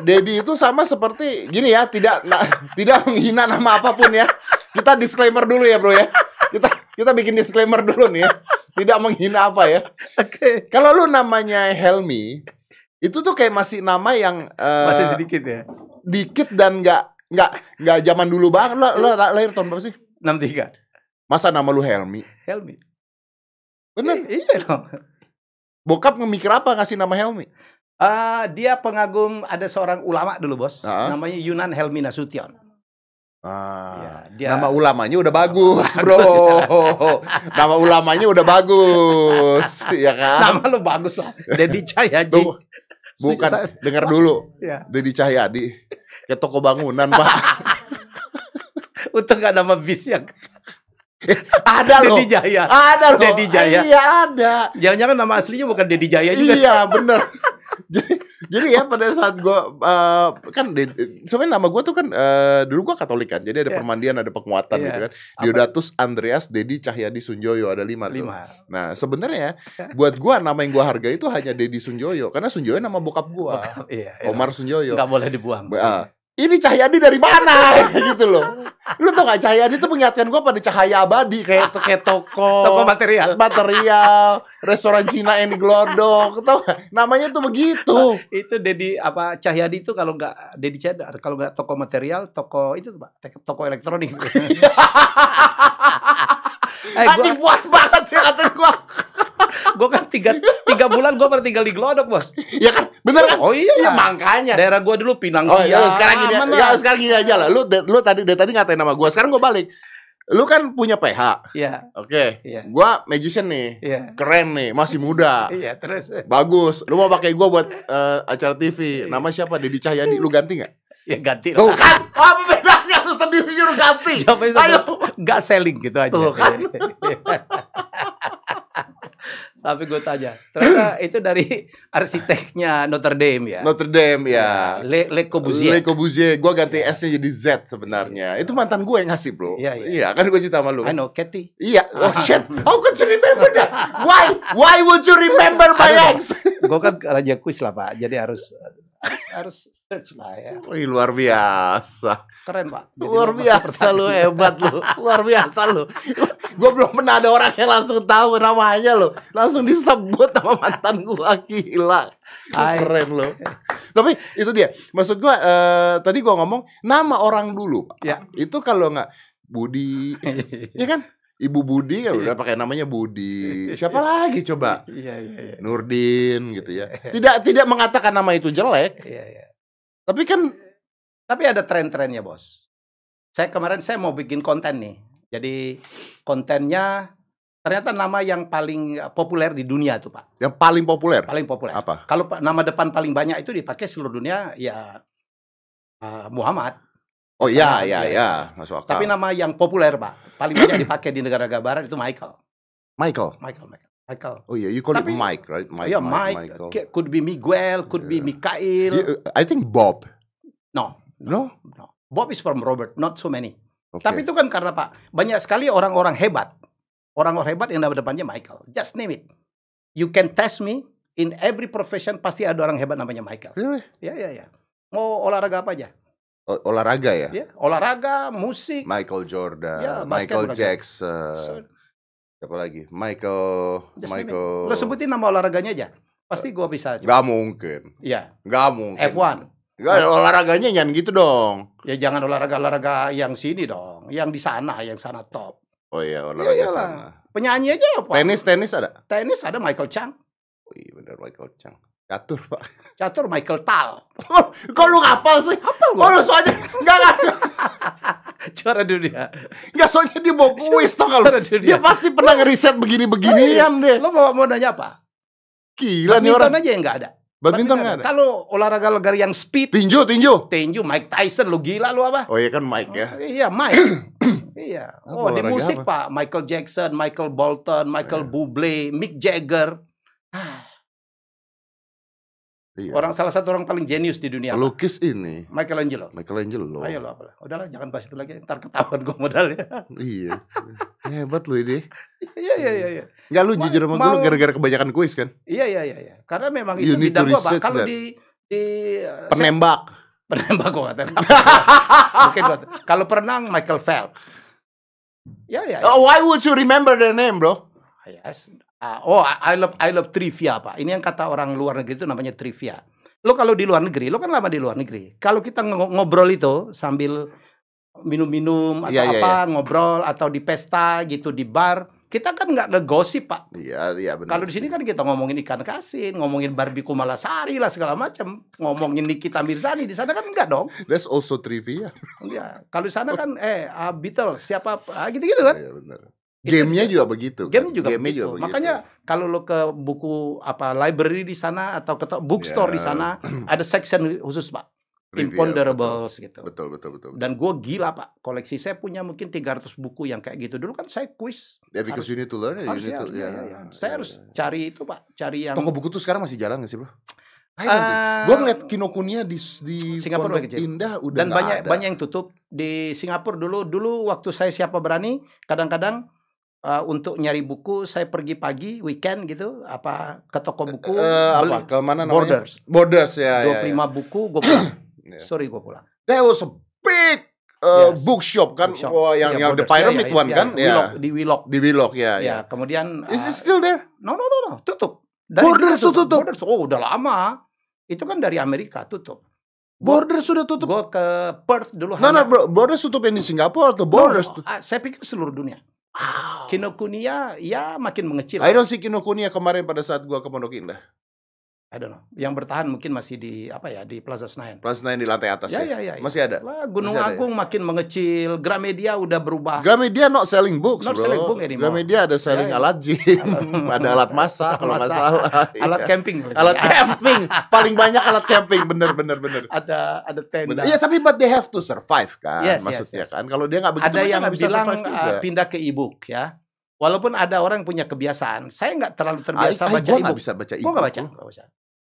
Dedi itu sama seperti gini ya, tidak na- tidak menghina nama apa pun ya. Kita disclaimer dulu ya, Bro ya. Kita kita bikin disclaimer dulu nih ya. Tidak menghina apa ya. Oke. Kalau lu namanya Helmi, itu tuh kayak masih nama yang eh, Masih sedikit ya. dikit dan nggak nggak nggak zaman dulu banget. Lo, lo lahir tahun berapa sih? 63. Masa nama lu Helmi? Helmi. Bener. I- iya dong. Bokap ngemikir apa ngasih nama Helmi? Ah, dia pengagum ada seorang ulama dulu, Bos. Ah. Namanya Yunan Helmi Nasution. Ah. Iya, dia Nama ulamanya udah bagus, Bagus, bro. Nama ulamanya udah bagus, <laughs> ya kan? nama lu bagus lah. Dedi Cahyaji. Tuh, Bukan, dengar dulu. Ya. Dedi Cahyadi. Kayak toko bangunan, Pak. <laughs> Untung gak nama bis yang <laughs> Ada loh. Dedi Jaya. Ada loh. Dedi Jaya. Iya, ada. Jangan-jangan nama aslinya bukan Dedi Jaya juga. Iya, <laughs> bener. jadi, jadi ya pada saat gua eh, kan sebenarnya nama gua tuh kan eh, dulu gua Katolik kan. Jadi ada Iya. permandian, ada penguatan Iya. gitu kan. Diodatus Andreas Dedi Cahyadi Sunjoyo ada lima, tuh. Lima. Nah, sebenarnya <laughs> buat gua nama yang gua hargai itu hanya Dedi Sunjoyo karena Sunjoyo nama bokap gua. Iya. iya. Omar Sunjoyo. Nggak boleh dibuang. Ah, ini Cahyadi dari mana <laughs> gitu loh. Lu tau gak Cahyadi tuh mengingatkan gua pada cahaya abadi kayak kayak toko, Toko material. material, restoran Cina yang digelodok, tau gak? Namanya tuh begitu. Itu Dedi apa Cahyadi itu kalau nggak Dedi Cahyadi kalau nggak toko material, toko itu tuh, Pak, toko elektronik. <laughs> eh, gua, Anjing puas banget ya kata gua. Gua kan tiga, tiga bulan gua pernah tinggal di Glodok, Bos. Ya kan, bener kan? Oh iya. Ya, makanya. Daerah gua dulu Pinang Oh ya, Sia. sekarang gini, ya sekarang gini aja lah. Lu lu tadi dari tadi ngatain nama gua. Sekarang gua balik. Lu kan punya PH. Iya, Oke. iya. Gua magician nih. Iya. Keren nih, masih muda. Iya, terus Bagus. Lu mau pakai gua buat eh, acara TV. Nama siapa? Dedi Cahyadi. Lu ganti nggak? ya ganti Tuh lah. kan, apa bedanya lu sendiri nyuruh ganti? Ayo. nggak selling gitu aja. Tuh kan. <laughs> Sampai gue tanya, ternyata itu dari arsiteknya Notre Dame ya. Notre Dame ya. Le, Le Corbusier. Le Corbusier, gue ganti Iya. S-nya jadi Z sebenarnya. Itu mantan gue yang ngasih, bro. Iya, iya. kan gue cerita sama lu. I know, Kathy. Iya, <laughs> oh shit. How could you remember that? Why? Why would you remember my ex? Gue kan raja kuis lah pak, jadi harus harus, harus search lah ya. Wih, luar biasa. Keren pak. Jadi Luar lo biasa lu, hebat lu. Luar biasa lu. Gue belum pernah ada orang yang langsung tahu namanya lu. Langsung disebut sama mantan gua gila. Hai. Keren lu. Tapi itu dia. Maksud gua eh, tadi gua ngomong nama orang dulu. Pak. Ya. Itu kalau nggak Budi, <laughs> ya kan? Ibu Budi kan udah pakai namanya Budi. <laughs> Siapa lagi coba? Iya iya iya. Nurdin gitu ya. <laughs> Tidak tidak mengatakan nama itu jelek, Iya iya. tapi kan Tapi ada tren-trennya bos. Saya kemarin saya mau bikin konten nih. Jadi kontennya ternyata nama yang paling eh, populer di dunia tuh pak. yang paling populer Paling populer. apa? Kalau nama depan paling banyak itu dipakai seluruh dunia ya eh, Muhammad. Oh iya iya iya, iya, masuk akal. Tapi nama yang populer pak, paling banyak dipakai di negara-negara barat itu Michael. Michael. Michael, Michael. Michael. Oh iya, you call Tapi- it Mike, right? Mike, Iya, Mike, Michael. K- could be Miguel, could be Yeah. Mikhail. Yeah, I think Bob. No, No? no. Bob is from Robert, not so many. Okay. Tapi itu kan karena Pak, banyak sekali orang-orang hebat. Orang-orang hebat yang nama depannya Michael. Just name it. You can test me in every profession pasti ada orang hebat namanya Michael. Really? Ya ya ya. Mau olahraga apa aja? Olahraga ya? Ya, olahraga, musik. Michael Jordan, Ya, Michael Jackson, So, siapa lagi? Michael, just. Michael. Lo sebutin nama olahraganya aja. Pasti gua bisa. Gak mungkin, Ya, gak mungkin. F1. Gak, olahraganya jangan gitu dong. Ya jangan olahraga-olahraga yang sini dong, yang di sana, yang sana top. Oh iya, olahraga iyalah. sana. Penyanyi aja apa? Tenis, tenis ada? Tenis ada Michael Chang. Oh iya benar Michael Chang. Catur, Pak. Catur Michael Tal. <laughs> Kok lu ngapal sih? Hafal Oh, lu soalnya enggak enggak <laughs> Juara dunia. enggak soalnya dia mau kuis tau kalau dia pasti pernah ngeriset begini-beginian deh. Lo mau, mau nanya apa? Gila nih orang. aja yang nggak ada. Badminton enggak ada. Kalau olahraga olahraga yang speed, Tinju, tinju. tinju Mike Tyson lu gila lu apa? Oh iya kan Mike ya. Iya, Mike. <clears throat> iya. Apa Oh, di musik, apa? Pak. Michael Jackson, Michael Bolton, Michael Iya. Bublé, Mick Jagger. Ah, Iya. Orang salah satu orang paling jenius di dunia. Pelukis ini Michelangelo. Michelangelo. Ayo lo apalah. Udahlah jangan bahas itu lagi. Ntar ketahuan gue modalnya. <laughs> Iya. Hebat lu ini. Iya iya iya iya. Enggak lu Ma- jujur sama gue gara-gara kebanyakan kuis kan? Iya iya iya iya. Karena memang You itu bidang research Kalau di di saya- Penembak. <laughs> penembak nggak tahu. <laughs> Mungkin tahu. Kalau perenang Michael Phelps. Ya ya. ya. Oh, why would you remember the name, bro? Yes. Ah, oh, I love I love trivia, Pak. Ini yang kata orang luar negeri itu namanya trivia. Lo kalau di luar negeri, lo kan lama di luar negeri. Kalau kita ngo- ngobrol itu sambil minum-minum atau Iya, iya, apa, ngobrol atau di pesta gitu di bar, kita kan nggak ngegosip, Pak. Iya, iya benar. Kalau di sini kan kita ngomongin ikan kasin, ngomongin Barbie Kumalasari lah segala macam, ngomongin Nikita Mirzani. Di sana kan enggak dong. That's also trivia. Ya, kalau di sana kan eh ah, Beatles siapa ah, gitu-gitu kan. Iya benar. Itu Game-nya juga begitu. kan? Game juga begitu. juga begitu. Makanya kalau lo ke buku apa library di sana atau ke to- bookstore di Ya. sana <clears throat> ada section khusus pak, Trivia, imponderables gitu. Betul, betul, betul. betul. Dan gue gila pak, koleksi saya punya mungkin 300 buku yang kayak gitu. Dulu kan saya quiz, Ya, because you need to learn it. Harus ya, to, ya, iya, iya. ya, Saya ya, harus ya. cari itu pak, cari yang Toko buku tuh sekarang masih jalan gak sih, bro? Ayo, Ah, gue ngeliat Kinokuniya di di Singapura Pondok kecil. Indah udah dan banyak ada. banyak yang tutup di Singapura dulu dulu waktu saya siapa berani kadang-kadang uh, untuk nyari buku saya pergi pagi weekend gitu apa ke toko buku Eh, beli apa? Ke mana namanya? Borders Borders ya. ya, 25 ya. buku gue pulang <clears throat> Ya. sorry gue pulang That was a big uh, Yes. bookshop kan, Bookshop. Wah, yang Iya, yang the Borders. Ya, pyramid ya, one ya, kan, ya. Willock, di Willock Di Willock ya, ya, ya. kemudian Is uh, it still there? no no no no tutup Borders dulu tuh tutup? Borders oh udah lama itu kan dari Amerika tutup Borders sudah tutup. gue ke Perth dulu No, no, Hana- bro, Borders tutup yang di Singapura atau No, Borders? no, ah, saya pikir seluruh dunia Wow. Kinokuniya ya makin mengecil I don't see Kinokuniya kemarin pada saat gua ke Pondok Indah. I don't know. Yang bertahan mungkin masih di apa ya di Plaza Senayan. Plus nine di lantai atas Ya ya. ya ya. ya. Masih ada. Lah, Gunung Masih ada ya? Agung makin mengecil, Gramedia udah berubah. Gramedia not selling books, Not bro. selling book anymore. Gramedia ada selling Ya, ya. alat gym, <laughs> ada alat masak kalau nggak salah. Alat Iya. camping. alat <laughs> camping, paling banyak alat camping, bener bener bener. Ada ada tenda. Iya tapi but they have to survive kan, Yes, yes, maksudnya yes. kan. Kalau dia nggak begitu ada yang bilang uh, pindah ke e-book ya. Walaupun ada orang yang punya kebiasaan, saya nggak terlalu terbiasa Ah, baca gua nggak bisa baca Gua e-book. nggak baca, nggak baca.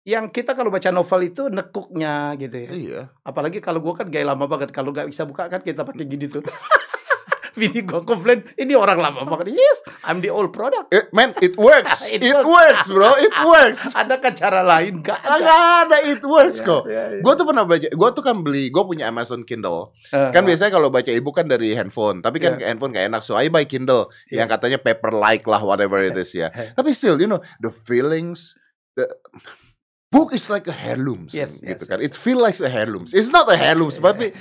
Yang kita kalau baca novel itu nekuknya gitu ya. Iya. Apalagi kalau gua kan gaya lama banget. Kalau nggak bisa buka kan kita pakai gini tuh. <laughs> Bini gua komplain, ini orang lama banget. Yes, I'm the old product. It, man, it works. <laughs> It it, works. works, bro. It <laughs> works. Adakah cara lain? Gak ada. Nggak ada, it works kok. Ya, ya, ya. Gue tuh pernah baca, gue tuh kan beli, gue punya Amazon Kindle. Eh, Kan biasanya kalau baca e-book kan dari handphone, tapi kan Iya. handphone gak enak. So I buy Kindle Iya. yang katanya paper like lah, whatever it is ya. Eh. tapi still, you know, the feelings, the book is like a heirloom, Yes, gitu yes, kan. yes. It feel like a heirloom. It's not a heirloom, tapi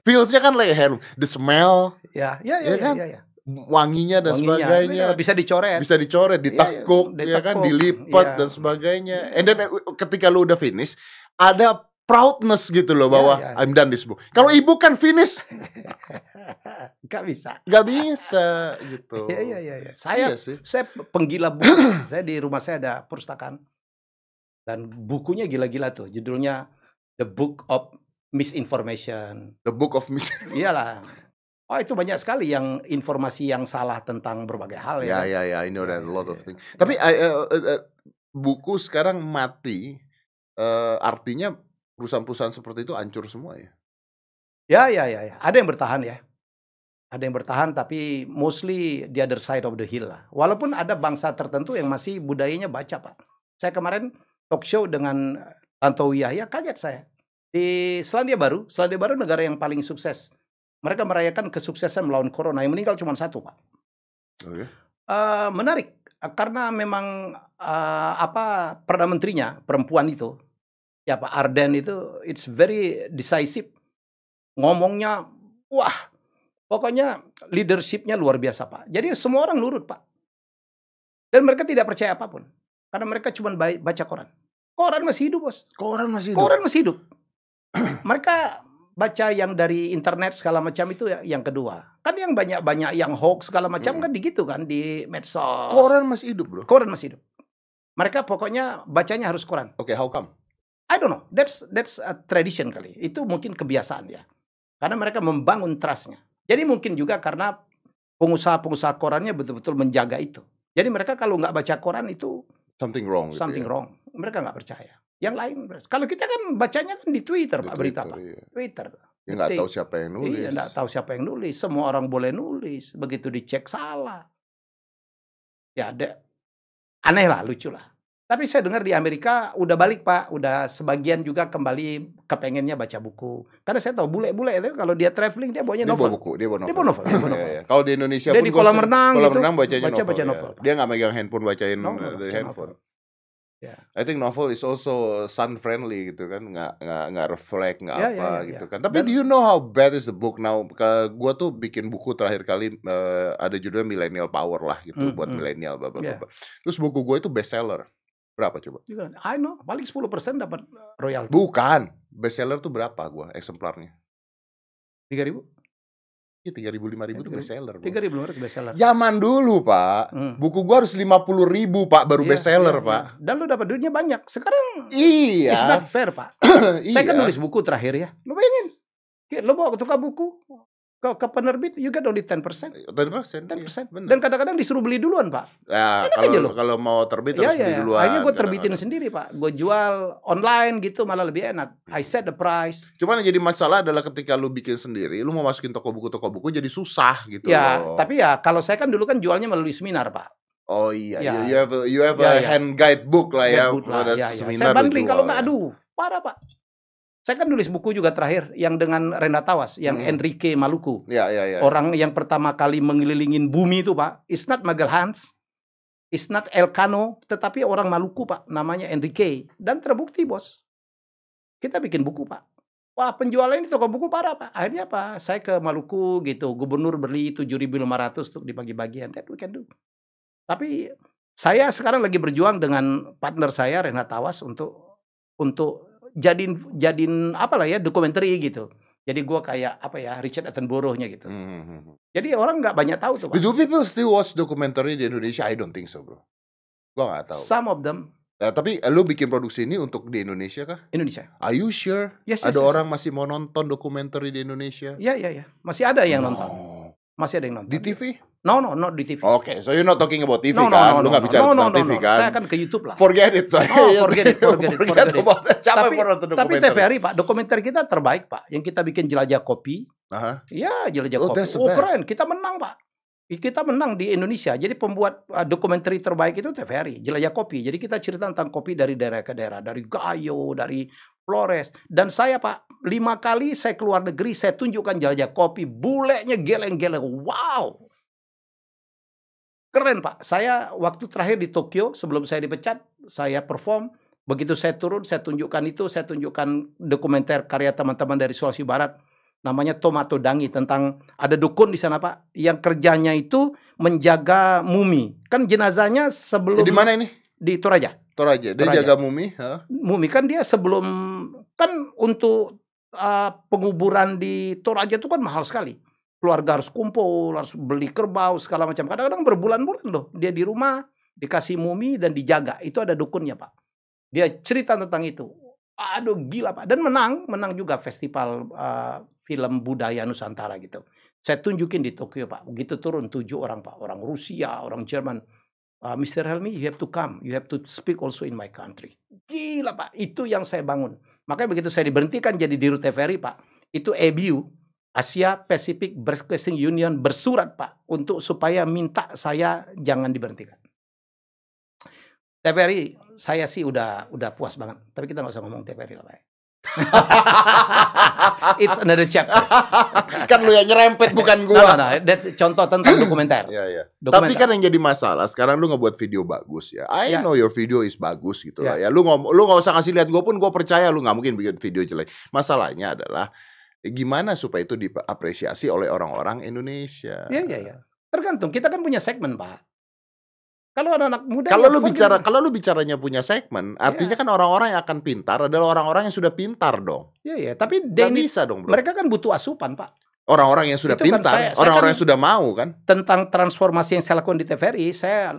feelsnya kan like a heirloom. The smell, ya, ya, Iya ya, ya, kan? ya, ya. wanginya dan Wanginya, sebagainya. bisa dicoret. bisa dicoret, ditekuk, Iya, ya kan, ditekuk, dilipat dan sebagainya. And then uh, ketika lu udah finish, ada proudness gitu loh bahwa iya. I'm done this book. Kalau ibu kan finish, <laughs> Gak bisa. nggak bisa gitu. Iya, <laughs> iya, iya. iya. Saya Iya sih. saya penggila buku. saya di rumah saya ada perpustakaan dan bukunya gila-gila tuh. Judulnya The Book of Misinformation. The Book of Mis. <laughs> Iyalah. Oh itu banyak sekali yang informasi yang salah tentang berbagai hal ya ya. ya ya, I know Ya, that a ya, lot of things. Tapi Ya. I- uh, uh, uh, buku sekarang mati, eh, artinya perusahaan-perusahaan seperti itu hancur semua ya. Ya, ya, ya, ya. Ada yang bertahan ya. Ada yang bertahan tapi mostly the other side of the hill lah. Walaupun ada bangsa tertentu yang masih budayanya baca, Pak. Saya kemarin talk show dengan Tantowi Yahya, kaget saya. Di Selandia Baru, Selandia Baru negara yang paling sukses. Mereka merayakan kesuksesan melawan corona. Yang meninggal cuma satu, Pak. Oke. Eh, menarik Eh, karena memang eh, apa perdana menterinya perempuan itu ya Pak Arden itu it's very decisive ngomongnya wah pokoknya leadershipnya luar biasa Pak jadi semua orang nurut Pak dan mereka tidak percaya apa pun karena mereka cuma baca koran Koran masih hidup, Bos. Koran masih hidup. Koran masih hidup. <clears throat> Mereka baca yang dari internet segala macam itu ya- yang kedua. Kan yang banyak-banyak yang hoax segala macam Mm. kan di gitu kan di medsos. Koran masih hidup, bro. Koran masih hidup. Mereka pokoknya bacanya harus koran. Oke, how come? I don't know. That's that's a tradition kali. Itu mungkin kebiasaan ya. Karena mereka membangun trustnya. Jadi mungkin juga karena pengusaha-pengusaha korannya betul-betul menjaga itu. Jadi mereka kalau nggak baca koran itu Something wrong. gitu something ya. wrong. Mereka nggak percaya. Yang lain, kalau kita kan bacanya kan di Twitter, Di Pak, berita Pak. iya. Twitter. Ya nggak tahu siapa yang nulis. Iya, nggak tahu siapa yang nulis. Semua orang boleh nulis. Begitu dicek salah. Ya ada aneh lah, lucu lah. Tapi saya dengar di Amerika udah balik Pak, udah sebagian juga kembali kepengennya baca buku. Karena saya tahu bule-bule itu kalau dia traveling dia bawanya Dia bawa novel. buku, dia bawa novel. Dia bawa novel, dia bawa Iya, novel. iya. Kalau di Indonesia Dia pun di kolam renang kolam gitu, renang bacanya baca- novel. baca ya. novel. Dia nggak megang handphone bacain Novel, eh, dari baca handphone. novel. Ya. I think novel is also sun friendly gitu kan, nggak nggak nggak reflect nggak Ya, apa ya, ya, gitu ya. kan. Tapi Dan- do you know how bad is the book now? Ke gua tuh bikin buku terakhir kali eh, ada judulnya Millennial Power lah gitu Hmm, buat hmm. milenial bla bla bla. Terus buku gue itu bestseller. Berapa coba? I know, paling 10% dapat royalti. Bukan. Bestseller tuh berapa gua eksemplarnya? 3000? Iya, 3000 5000 tuh 3.000. bestseller. bro. 3500 bestseller. Zaman dulu, Pak. Hmm. Buku gua harus 50 ribu, Pak, baru Iya, bestseller, iya, Pak. iya. Dan lu dapat duitnya banyak. Sekarang Iya. it's not fair, Pak. iya. <clears throat> Saya kan nulis buku terakhir ya. Lu bayangin. Ya, Lu bawa ke tukang buku, ke, ke penerbit, you get only 10%. 10%. 10%. Iya, bener. Dan kadang-kadang disuruh beli duluan, Pak. Ya, Enak aja kalau loh. kalau mau terbit Ya, harus ya, beli ya. duluan. Akhirnya gue terbitin sendiri, Pak. Gue jual online gitu malah lebih enak. I set the price. Cuman yang jadi masalah adalah ketika lu bikin sendiri, lu mau masukin toko buku toko buku jadi susah gitu ya, loh. tapi ya kalau saya kan dulu kan jualnya melalui seminar, Pak. Oh iya, Ya. you, you have a, you have Ya, a ya. hand guide book lah ya. Guidebook lah, pada ya, ya. seminar Saya lu bundling kalau nggak ya. aduh, parah, Pak. Saya kan nulis buku juga terakhir yang dengan Renda Tawas, yang Hmm. Enrique Maluku. Ya, ya, ya. Orang yang pertama kali mengelilingin bumi itu, Pak. It's not Magalhães. It's not Elcano, tetapi orang Maluku, Pak. Namanya Enrique. Dan terbukti, Bos. Kita bikin buku, Pak. Wah, penjualan ini toko buku parah, Pak. Akhirnya apa? Saya ke Maluku gitu. Gubernur beli 7.500 untuk dibagi-bagian. That we can do. Tapi saya sekarang lagi berjuang dengan partner saya Renat Tawas untuk untuk jadiin jadiin apa lah ya dokumenter gitu. Jadi gua kayak apa ya Richard Attenborough-nya gitu. Hmm, hmm, hmm. Jadi orang nggak banyak tahu tuh, Pak. Do people still watch documentary di Indonesia? I don't think so, bro. Gua nggak tahu. Some of them Ya, tapi lu bikin produksi ini untuk di Indonesia kah? Indonesia. Are you sure? Yes, yes, Ada yes. orang masih mau nonton dokumenter di Indonesia? Ya, ya, ya. Masih ada yang nonton. No. Masih ada yang nonton. Di TV? No, no, not di TV. Oke, so you're not talking about TV no, no, kan? no, Lu no, nggak no, bicara no, no, tentang no, TV no. kan? Saya akan ke YouTube lah. Forget it. Oh, forget it, forget it, forget it. about it. Siapa Tapi- yang nonton Tapi dokumenter? TVRI, Pak, dokumenter kita terbaik, Pak. Yang kita bikin jelajah kopi. Aha. Ya, jelajah Oh, kopi. Oh, keren. Kita menang, Pak. Kita menang di Indonesia. Jadi pembuat uh, dokumenter terbaik itu TVRI, jelajah kopi. Jadi kita cerita tentang kopi dari daerah ke daerah, dari Gayo, dari Flores. Dan saya Pak, lima kali saya keluar negeri, saya tunjukkan jelajah kopi, bulenya geleng-geleng. Wow, keren Pak. Saya waktu terakhir di Tokyo sebelum saya dipecat, saya perform. Begitu saya turun, saya tunjukkan itu, saya tunjukkan dokumenter karya teman-teman dari Sulawesi Barat namanya Tomato Dangi tentang ada dukun di sana Pak yang kerjanya itu menjaga mumi. Kan jenazahnya sebelum Di mana ini? di Toraja. Toraja. Dia Toraja. jaga mumi. ha? Mumi kan dia sebelum kan untuk uh, penguburan di Toraja itu kan mahal sekali. Keluarga harus kumpul, harus beli kerbau segala macam. Kadang-kadang berbulan-bulan loh. Dia di rumah dikasih mumi dan dijaga. Itu ada dukunnya Pak. Dia cerita tentang itu. Aduh gila Pak. Dan menang, menang juga festival uh, film budaya Nusantara gitu. Saya tunjukin di Tokyo Pak. Begitu turun tujuh orang Pak. Orang Rusia, orang Jerman. Uh, Mr. Helmi, you have to come. You have to speak also in my country. Gila Pak. Itu yang saya bangun. Makanya begitu saya diberhentikan jadi dirut TVRI Pak. Itu ABU, Asia Pacific Broadcasting Union bersurat Pak. Untuk supaya minta saya jangan diberhentikan. TVRI saya sih udah udah puas banget. Tapi kita nggak usah ngomong TVRI lah Pak. <laughs> It's another chapter. <laughs> kan lu yang nyerempet bukan gua. no, no. That's contoh tentang dokumenter. <clears throat> Ya, ya. Tapi Dokumenter. kan yang jadi masalah sekarang lu ngebuat video bagus ya. I Ya. know your video is bagus gitu lah ya. Lu ngom lu nggak usah ngasih lihat gua pun gua percaya lu nggak mungkin bikin video jelek. Masalahnya adalah gimana supaya itu diapresiasi oleh orang-orang Indonesia. Iya, iya, iya. Tergantung. Kita kan punya segmen, Pak. Kalau anak-anak muda Kalau ya lu bicara it. kalau lu bicaranya punya segmen, artinya Iya. kan orang-orang yang akan pintar adalah orang-orang yang sudah pintar dong. Iya, iya, tapi they Gak need- bisa dong, bro. mereka kan butuh asupan, Pak. Orang-orang yang sudah Itu kan pintar, orang-orang kan- yang sudah mau kan. Tentang transformasi yang saya lakukan di TVRI, saya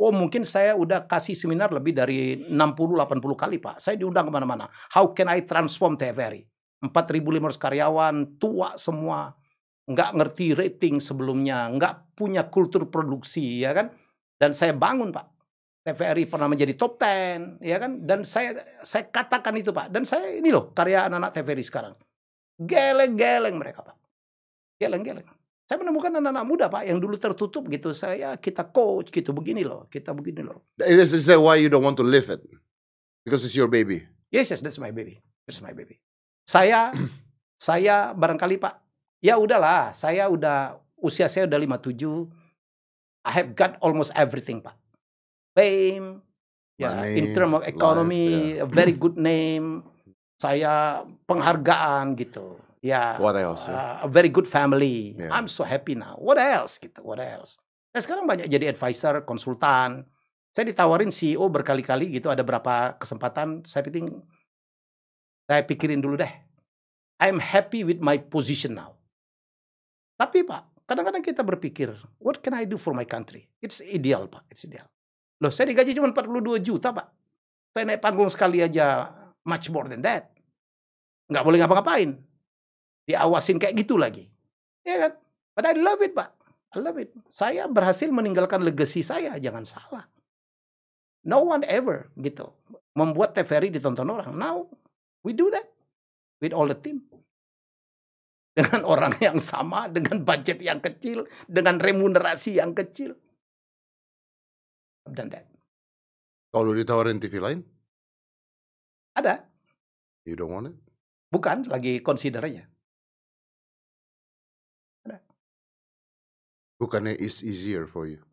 oh mungkin saya udah kasih seminar lebih dari 60 80 kali, Pak. Saya diundang ke mana mana How can I transform TVRI? 4.500 karyawan, tua semua, nggak ngerti rating sebelumnya, nggak punya kultur produksi, ya kan? Dan saya bangun, Pak. TVRI pernah menjadi top 10, ya kan? Dan saya saya katakan itu, Pak. Dan saya ini loh, karya anak-anak TVRI sekarang. Geleng-geleng mereka, Pak. Geleng-geleng. Saya menemukan anak-anak muda, Pak, yang dulu tertutup gitu. Saya kita coach gitu, begini loh, kita begini loh. Is is why you don't want to live it? Because it's your baby. Yes, yes, that's my baby. That's my baby. Saya <clears throat> saya barangkali Pak, ya udahlah, saya udah usia saya udah 57. I have got almost everything, Pak. Fame, ya Money, in term of economy, life, a very good name. Saya penghargaan gitu. Ya. What else? ya? uh, a very good family. Yeah. I'm so happy now. What else gitu? What else? Saya sekarang banyak jadi advisor, konsultan. Saya ditawarin CEO berkali-kali gitu. Ada berapa kesempatan? Saya pikir, saya pikirin dulu deh. I'm happy with my position now. Tapi Pak, kadang-kadang kita berpikir, what can I do for my country? It's ideal Pak, it's ideal. Loh, saya digaji cuma 42 juta Pak. Saya naik panggung sekali aja much more than that. Nggak boleh ngapa-ngapain diawasin kayak gitu lagi. Ya kan? But I love it, Pak. I love it. Saya berhasil meninggalkan legacy saya, jangan salah. No one ever gitu. Membuat TVRI ditonton orang. Now, we do that with all the team. Dengan <laughs> orang yang sama, dengan budget yang kecil, dengan remunerasi yang kecil. Done that. Kalau ditawarin TV lain, Ada. you don't want it? Bukan, lagi consider aja. Bukannya is easier for you?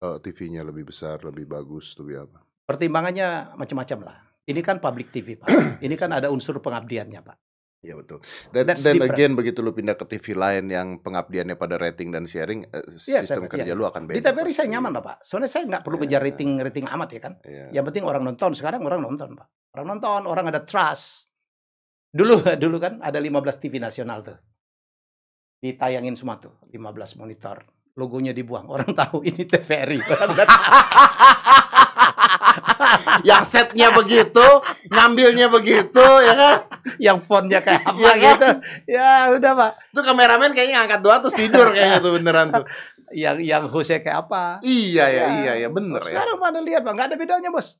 Kalau TV-nya lebih besar, lebih bagus, lebih apa? Pertimbangannya macam-macam lah. Ini kan public TV, Pak. <clears throat> Ini kan ada unsur pengabdiannya, Pak. Ya betul. Dan That's then different. again begitu lu pindah ke TV lain yang pengabdiannya pada rating dan sharing, eh, Iya, sistem saya- kerja iya. lu akan beda. Di TVRI saya nyaman lah Pak. Soalnya saya nggak perlu Iya. ngejar rating rating amat ya kan. Iya. Yang penting orang nonton. Sekarang orang nonton Pak. Orang nonton, orang ada trust. Dulu <laughs> dulu kan ada 15 TV nasional tuh. Ditayangin semua tuh, 15 monitor. Logonya dibuang. Orang <laughs> tahu ini TVRI. Orang <laughs> yang setnya begitu, ngambilnya begitu, ya kan? Yang fontnya kayak <laughs> apa Iya kan? gitu. Ya udah Pak. Itu kameramen kayaknya ngangkat doa terus tidur kayaknya tuh beneran tuh. <laughs> Yang yang hostnya kayak apa. Iya ya, Ya. iya ya, bener ya. Sekarang mana lihat Pak, nggak ada bedanya bos.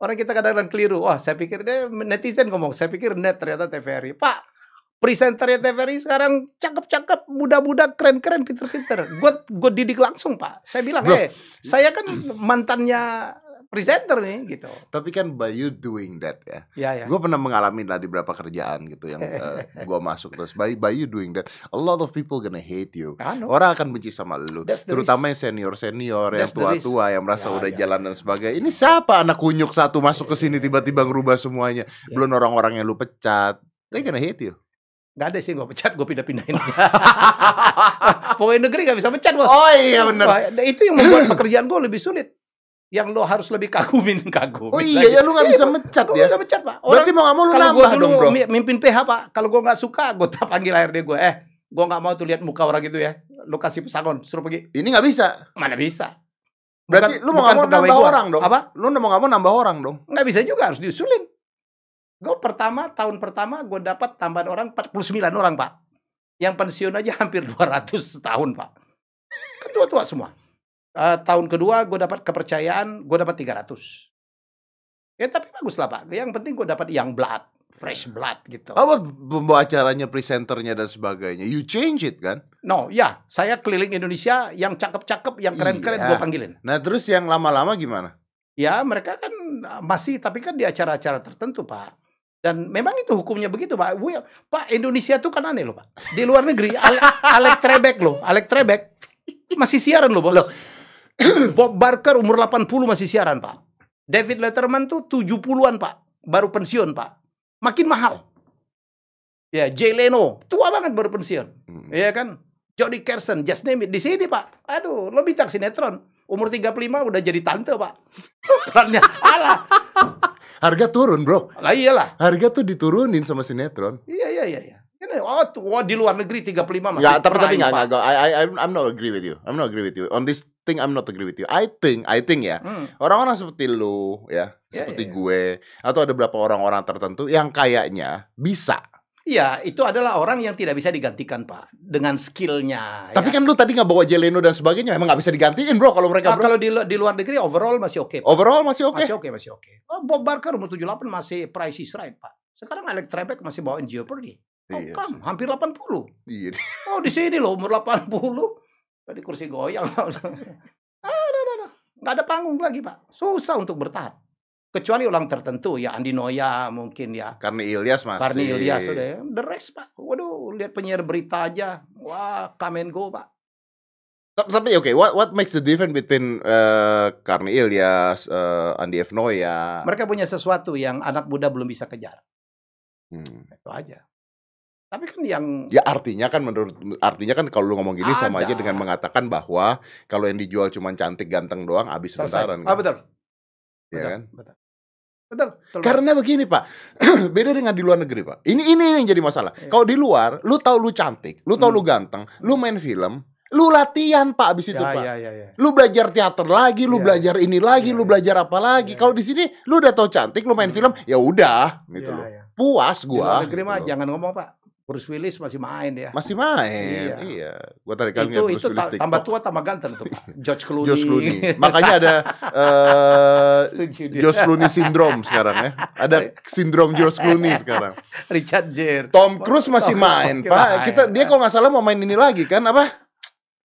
Orang kita kadang-kadang keliru. Wah, saya pikir dia netizen ngomong, saya pikir net ternyata TVRI. Pak, presenternya TVRI sekarang cakep-cakep, muda-muda, keren-keren, pinter-pinter. Gue gue didik langsung Pak. Saya bilang, eh, saya kan mantannya presenter nih, gitu. Tapi kan by you doing that ya. Ya ya. Gue pernah mengalami lah di beberapa kerjaan gitu yang <laughs> gue masuk terus. By, by you doing that, a lot of people gonna hate you. Orang akan benci sama lu, terutama yang senior-senior, yang That's the risk. tua-tua, yang merasa Ya, udah ya, jalan dan sebagainya. Ini siapa anak kunyuk satu masuk ke sini tiba-tiba ngerubah semuanya? Ya. Belum orang-orang yang lu pecat. They gonna hate you. Gak ada sih gue pecat, gue pindah-pindahin. Pokoknya <laughs> negeri gak bisa pecat bos. Oh iya bener. Itu yang membuat pekerjaan gue lebih sulit. Yang lo harus lebih kagumin <laughs> kagumin. Oh iya ya lu gak bisa mecat ya. bisa pecat pak. Berarti mau gak mau lu gue nambah dulu dong bro. mi- mimpin PH pak, kalau gue nggak suka, gue tak panggil HRD gue. Eh, gue nggak mau tuh lihat muka orang gitu ya. Lu kasih pesangon, suruh pergi. Ini gak bisa. Mana bisa? Berarti Bukan- lu mau bukan gak mau nambah gua. orang dong. Apa? Lu mau gak mau nambah orang dong. Nggak bisa juga, harus diusulin. Gue pertama, tahun pertama gue dapat tambahan orang 49 orang pak. Yang pensiun aja hampir 200 setahun pak. Kan tua-tua semua. Eh, tahun kedua gue dapat kepercayaan, gue dapat 300. Ya tapi bagus lah pak. Yang penting gue dapat yang blood, fresh blood gitu. Apa pembawa acaranya, presenternya dan sebagainya. You change it kan. No, ya, saya keliling Indonesia yang cakep-cakep, yang keren-keren Iya. gue panggilin. Nah terus yang lama-lama gimana? Ya, mereka kan uh, masih, tapi kan di acara-acara tertentu, Pak. Dan memang itu hukumnya begitu, Pak. Gue- Pak, Indonesia tuh kan aneh loh, Pak. Di luar negeri, Ale- Alec Trebek loh, Alec Trebek masih siaran loh, Bos. <clears throat> Bob Barker umur 80 masih siaran, Pak. David Letterman tuh 70-an, Pak. Baru pensiun, Pak. Makin mahal. Ya, Jay Leno, tua banget baru pensiun. Hmm. Iya kan? Jody Carson, just name it. Di sini, Pak. Aduh, lo bintang sinetron. Umur 35 udah jadi tante, Pak. <laughs> Perannya alah. Harga turun, Bro. Lah iyalah. Harga tuh diturunin sama sinetron. Iya, iya, iya, iya. Oh, wah, di luar negeri 35 masih Enggak, tapi tapi enggak enggak. I, I I'm not agree with you. I'm not agree with you. On this thing I'm not agree with you. I think I think ya. Hmm. Orang-orang seperti lu ya, Ya, seperti ya. gue atau ada beberapa orang-orang tertentu yang kayaknya bisa. Iya, itu adalah orang yang tidak bisa digantikan, Pak, dengan skillnya. Tapi ya. kan lu tadi nggak bawa Jeleno dan sebagainya, emang nggak bisa digantiin, Bro, kalau mereka Nah, bro. kalau di, di luar negeri overall masih oke. Pak. Overall masih oke. Masih oke, masih oke. Oh, Bob Barker umur 78 masih price is right, Pak. Sekarang Alex Trebek masih bawain Jeopardy. Oh, Iya, come, hampir 80. Iya. Oh, di sini loh umur 80. Tadi kursi goyang. ada, ada, ada. Nggak ada panggung lagi, Pak. Susah untuk bertahan. Kecuali orang tertentu ya Andi Noya mungkin ya. Karena Ilyas masih. Karni Ilyas udah ya. The rest, Pak. Waduh, lihat penyiar berita aja. Wah, and go, Pak. Tapi, tapi oke, what what makes the difference between uh, Karni Ilyas, uh, Andi F. Noya? Mereka punya sesuatu yang anak muda belum bisa kejar. Hmm. Itu aja. Tapi kan yang Ya artinya kan menurut artinya kan kalau lu ngomong gini sama aja Ada. dengan mengatakan bahwa kalau yang dijual cuma cantik ganteng doang habis sebentaran Ah, kan. betul. Iya Betul. kan? Betul. Betul. betul. Karena begini Pak, <clears throat> beda dengan di luar negeri Pak. Ini ini yang jadi masalah. Iya. Kalau di luar, lu tahu lu cantik, lu tahu Hmm. lu ganteng, lu main film, lu latihan Pak abis itu ya, Pak. ya, ya, ya. Lu belajar teater lagi, lu Iya. belajar ini lagi, Iya, lu iya. belajar apa lagi. Iya, Kalau di sini lu udah tahu cantik, lu main Hmm. film, ya udah gitu Ya, loh. ya. Puas Di gua. luar negeri gitu mah jangan ngomong Pak. Bruce Willis masih main ya. Masih main. Iya. Iya. Gua tadi kali itu ngeliat itu Bruce Willis ta- TikTok. tambah tua tambah ganteng tuh Pak. George Clooney. Josh Clooney. <laughs> Makanya ada eh dia. Josh Clooney syndrome sekarang ya. Ada sindrom Josh Clooney sekarang. Richard Gere. Tom Cruise masih Tom main, Cruise Pak. main. Kita dia kalau nggak salah mau main ini lagi kan apa?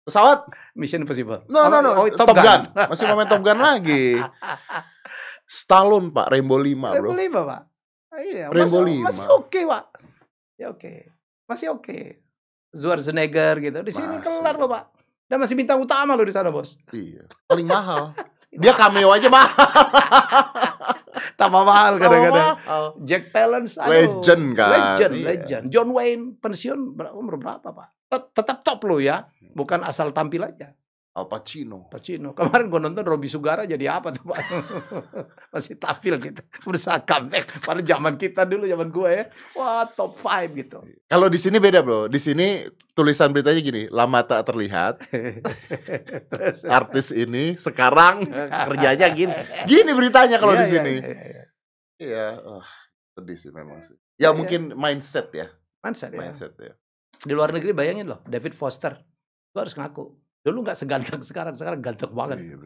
Pesawat? Mission Impossible. No, no, no. Oh, Top, Gun. Masih mau main Top Gun lagi. Stallone, Pak. Rainbow 5, Rainbow Bro. lima Pak. Ah, Iya, Rainbow masih, lima. masih oke Pak. Ya oke. Masih oke. Schwarzenegger gitu. Di sini Masih. kelar loh Pak. Dan masih bintang utama loh di sana bos. Iya. Paling mahal. <laughs> Dia cameo aja mahal. <laughs> Tambah mahal kadang-kadang. Jack Palance, aduh. Legend kan. Legend, Iya. legend. John Wayne pensiun umur berapa pak? Tet- Tetap top lo ya, bukan asal tampil aja. Al Pacino. Pacino. <laughs> Kemarin gue nonton Robi Sugara jadi apa tuh pak? <laughs> Masih tampil gitu, berusaha comeback. Pada zaman kita dulu, zaman gue ya, wah top 5 gitu. Kalau di sini beda, Bro. Di sini tulisan beritanya gini, lama tak terlihat. <laughs> Artis ini sekarang kerjanya gini. Gini beritanya kalau di iya, sini. iya, iya. Iya, oh, sedih sih memang sih. Ya mungkin mindset ya, Mindset, ya. mindset ya. Di luar negeri bayangin loh, David Foster. Gue harus ngaku. Dulu nggak seganteng <laughs> sekarang, sekarang ganteng banget. Iya.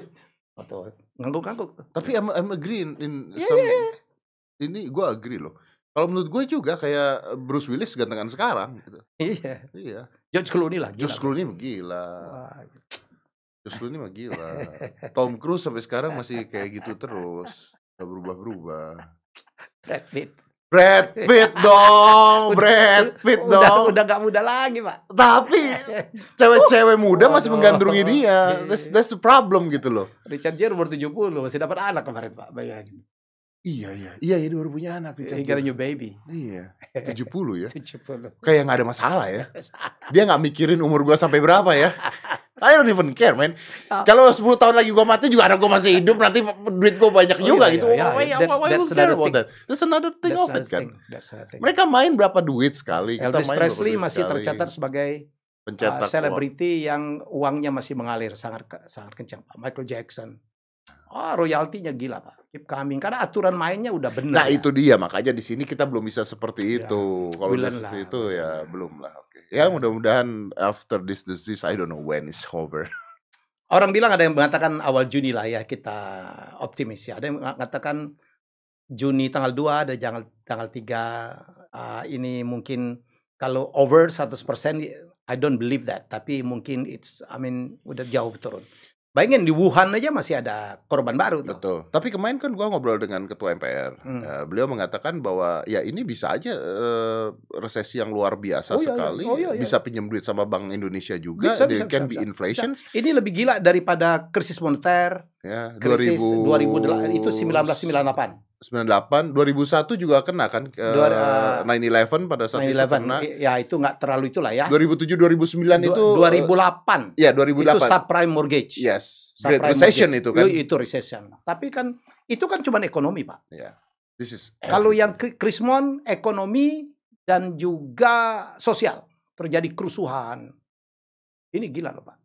<laughs> Atau ngangguk-ngangguk. Tapi I'm, I'm agree in, in Iya, some iya, iya. ini gue agree loh. Kalau menurut gue juga kayak Bruce Willis gantengan sekarang gitu. Iya. Iya. George Clooney lah. gila. Josh Clooney gila. Wah, Josh Clooney mah gila. <laughs> Tom Cruise sampai sekarang masih kayak gitu terus. Gak berubah-berubah. Brad Pitt. Brad Pitt dong, <laughs> Brad Pitt udah, dong. Udah gak muda lagi, Pak. Tapi cewek-cewek muda <laughs> masih menggandrungi dia. That's, that's the problem gitu loh. Richard Gere umur 70 masih dapat anak kemarin, Pak. Bayangin. Iya, iya. Iya, iya dia baru punya anak. He got a new baby. Iya, <laughs> 70 ya. 70. Kayak nggak ada masalah ya. <laughs> Dia nggak mikirin umur gua sampai berapa ya. <laughs> I don't even care, man. Ah. Kalau 10 tahun lagi gua mati juga anak gua masih hidup, nanti duit gua banyak Oh, juga iya, gitu. iya, iya. why, That's- why that's care another about thing. that? That's another thing That's of it kan. That's another thing. Mereka main berapa duit sekali? Kita Elvis main berapa Presley masih sekali. tercatat sebagai pencetak uang. selebriti yang uangnya masih mengalir sangat sangat kencang. Michael Jackson. Oh, royaltinya gila, Pak. Keep coming karena aturan mainnya udah benar. Nah, ya. itu dia makanya di sini kita belum bisa seperti Ya, itu. Kalau we udah seperti itu ya belum lah. Oke. Ya mudah-mudahan after this disease I don't know when it's over. <laughs> Orang bilang ada yang mengatakan awal Juni lah ya kita optimis ya. Ada yang mengatakan Juni tanggal 2, ada tanggal tanggal 3 ah, ini mungkin kalau over 100% I don't believe that, tapi mungkin it's I mean udah jauh turun. Bayangin di Wuhan aja masih ada korban baru tuh. Betul. Tapi kemarin kan gua ngobrol dengan ketua MPR. Hmm. Ya, beliau mengatakan bahwa ya ini bisa aja eh, resesi yang luar biasa Oh, iya, iya. sekali. Oh, iya, iya. Bisa pinjam duit sama Bank Indonesia juga. Bisa, There bisa, can bisa, be bisa. inflation. Ini lebih gila daripada krisis moneter, Ya, krisis 2000 2008 itu 1998. 98, 2001 juga kena kan ke Dua- 9/11 pada saat itu 9/11 kena. ya itu nggak terlalu itulah ya 2007 2009 itu Dua- eh, 2008 ya itu 2008. subprime mortgage yes. Great Subprime Recession mortgage. itu kan. Yo, itu recession tapi kan itu kan cuma ekonomi pak Ya. This is Kalau yang Krismon ekonomi dan juga sosial terjadi kerusuhan. Ini gila loh pak.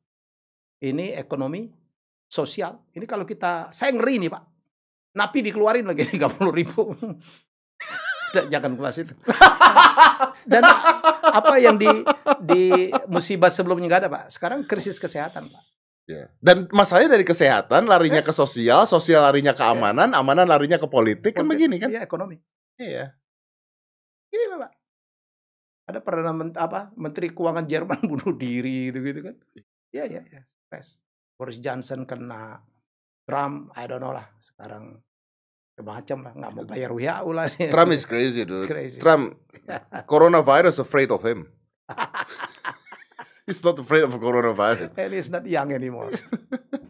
Ini ekonomi sosial. Ini kalau kita saya ngeri nih pak. Napi dikeluarin lagi <laughs> 30 ribu. Jangan kelas itu. <laughs> Dan apa yang di di musibah sebelumnya nggak ada pak. Sekarang krisis kesehatan pak. Ya. Dan masalahnya dari kesehatan larinya ke sosial, sosial larinya ke amanan, amanan larinya ke politik kan begini kan? Iya ekonomi. Iya. Gila pak. Ada perdana men- apa Menteri Keuangan Jerman <laughs> bunuh diri gitu gitu kan? Iya iya iya. Stres. Boris Johnson kena. Trump, I don't know lah. Sekarang macam lah nggak mau bayar WHU lah. Trump is crazy dude. Crazy. Trump <laughs> coronavirus afraid of him. <laughs> He's not afraid of coronavirus. And he's not young anymore.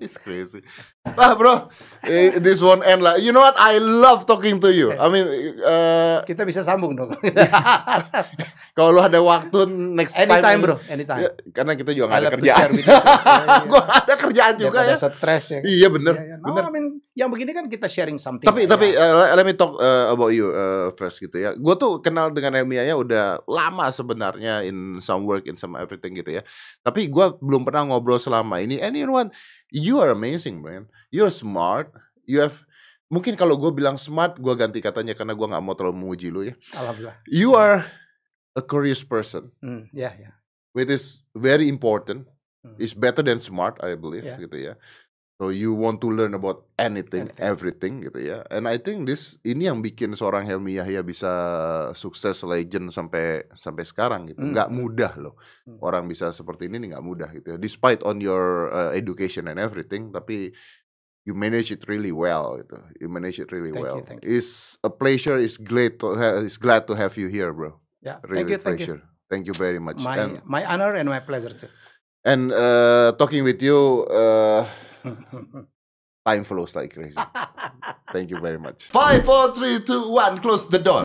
It's crazy. Ah bro, eh, this won't end lah. You know what? I love talking to you. I mean, eh, Kita bisa sambung dong. <laughs> kalau lu ada waktu next time. anytime bro, anytime. Ya, karena kita juga gak ada kerjaan. <laughs> Gua nggak ada kerjaan juga Daripada ya. stres ya. Iya bener, Iya, iya. No, bener. I mean, yang begini kan kita sharing something. Tapi tapi uh, let me talk uh, about you uh, first gitu ya. Gue tuh kenal dengan Elmia ya udah lama sebenarnya in some work in some everything gitu ya. Tapi gue belum pernah ngobrol selama ini. And you know what? You are amazing, man. You're smart. You have mungkin kalau gue bilang smart, gue ganti katanya karena gue nggak mau terlalu memuji lu ya. Alhamdulillah. You are a curious person, Hmm, ya ya. which is very important. Hmm. It's better than smart, I believe Yeah. gitu ya. So you want to learn about anything, Anything. everything gitu ya. And I think this ini yang bikin seorang Helmi Yahya bisa sukses legend sampai sampai sekarang gitu. Hmm. Nggak mudah loh. Hmm. Orang bisa seperti ini nih nggak mudah gitu ya. Despite on your uh, education and everything, tapi you manage it really well gitu. You manage it really Thank you, well. thank It's a pleasure. It's glad to ha- it's glad to have you here, bro. Ya, Really thank you, thank you. pleasure. Thank you very much. My and my honor and my pleasure too. and uh, talking with you, uh, <laughs> time flows like crazy. <laughs> Thank you very much. Five, four, three, two, one. Close the door.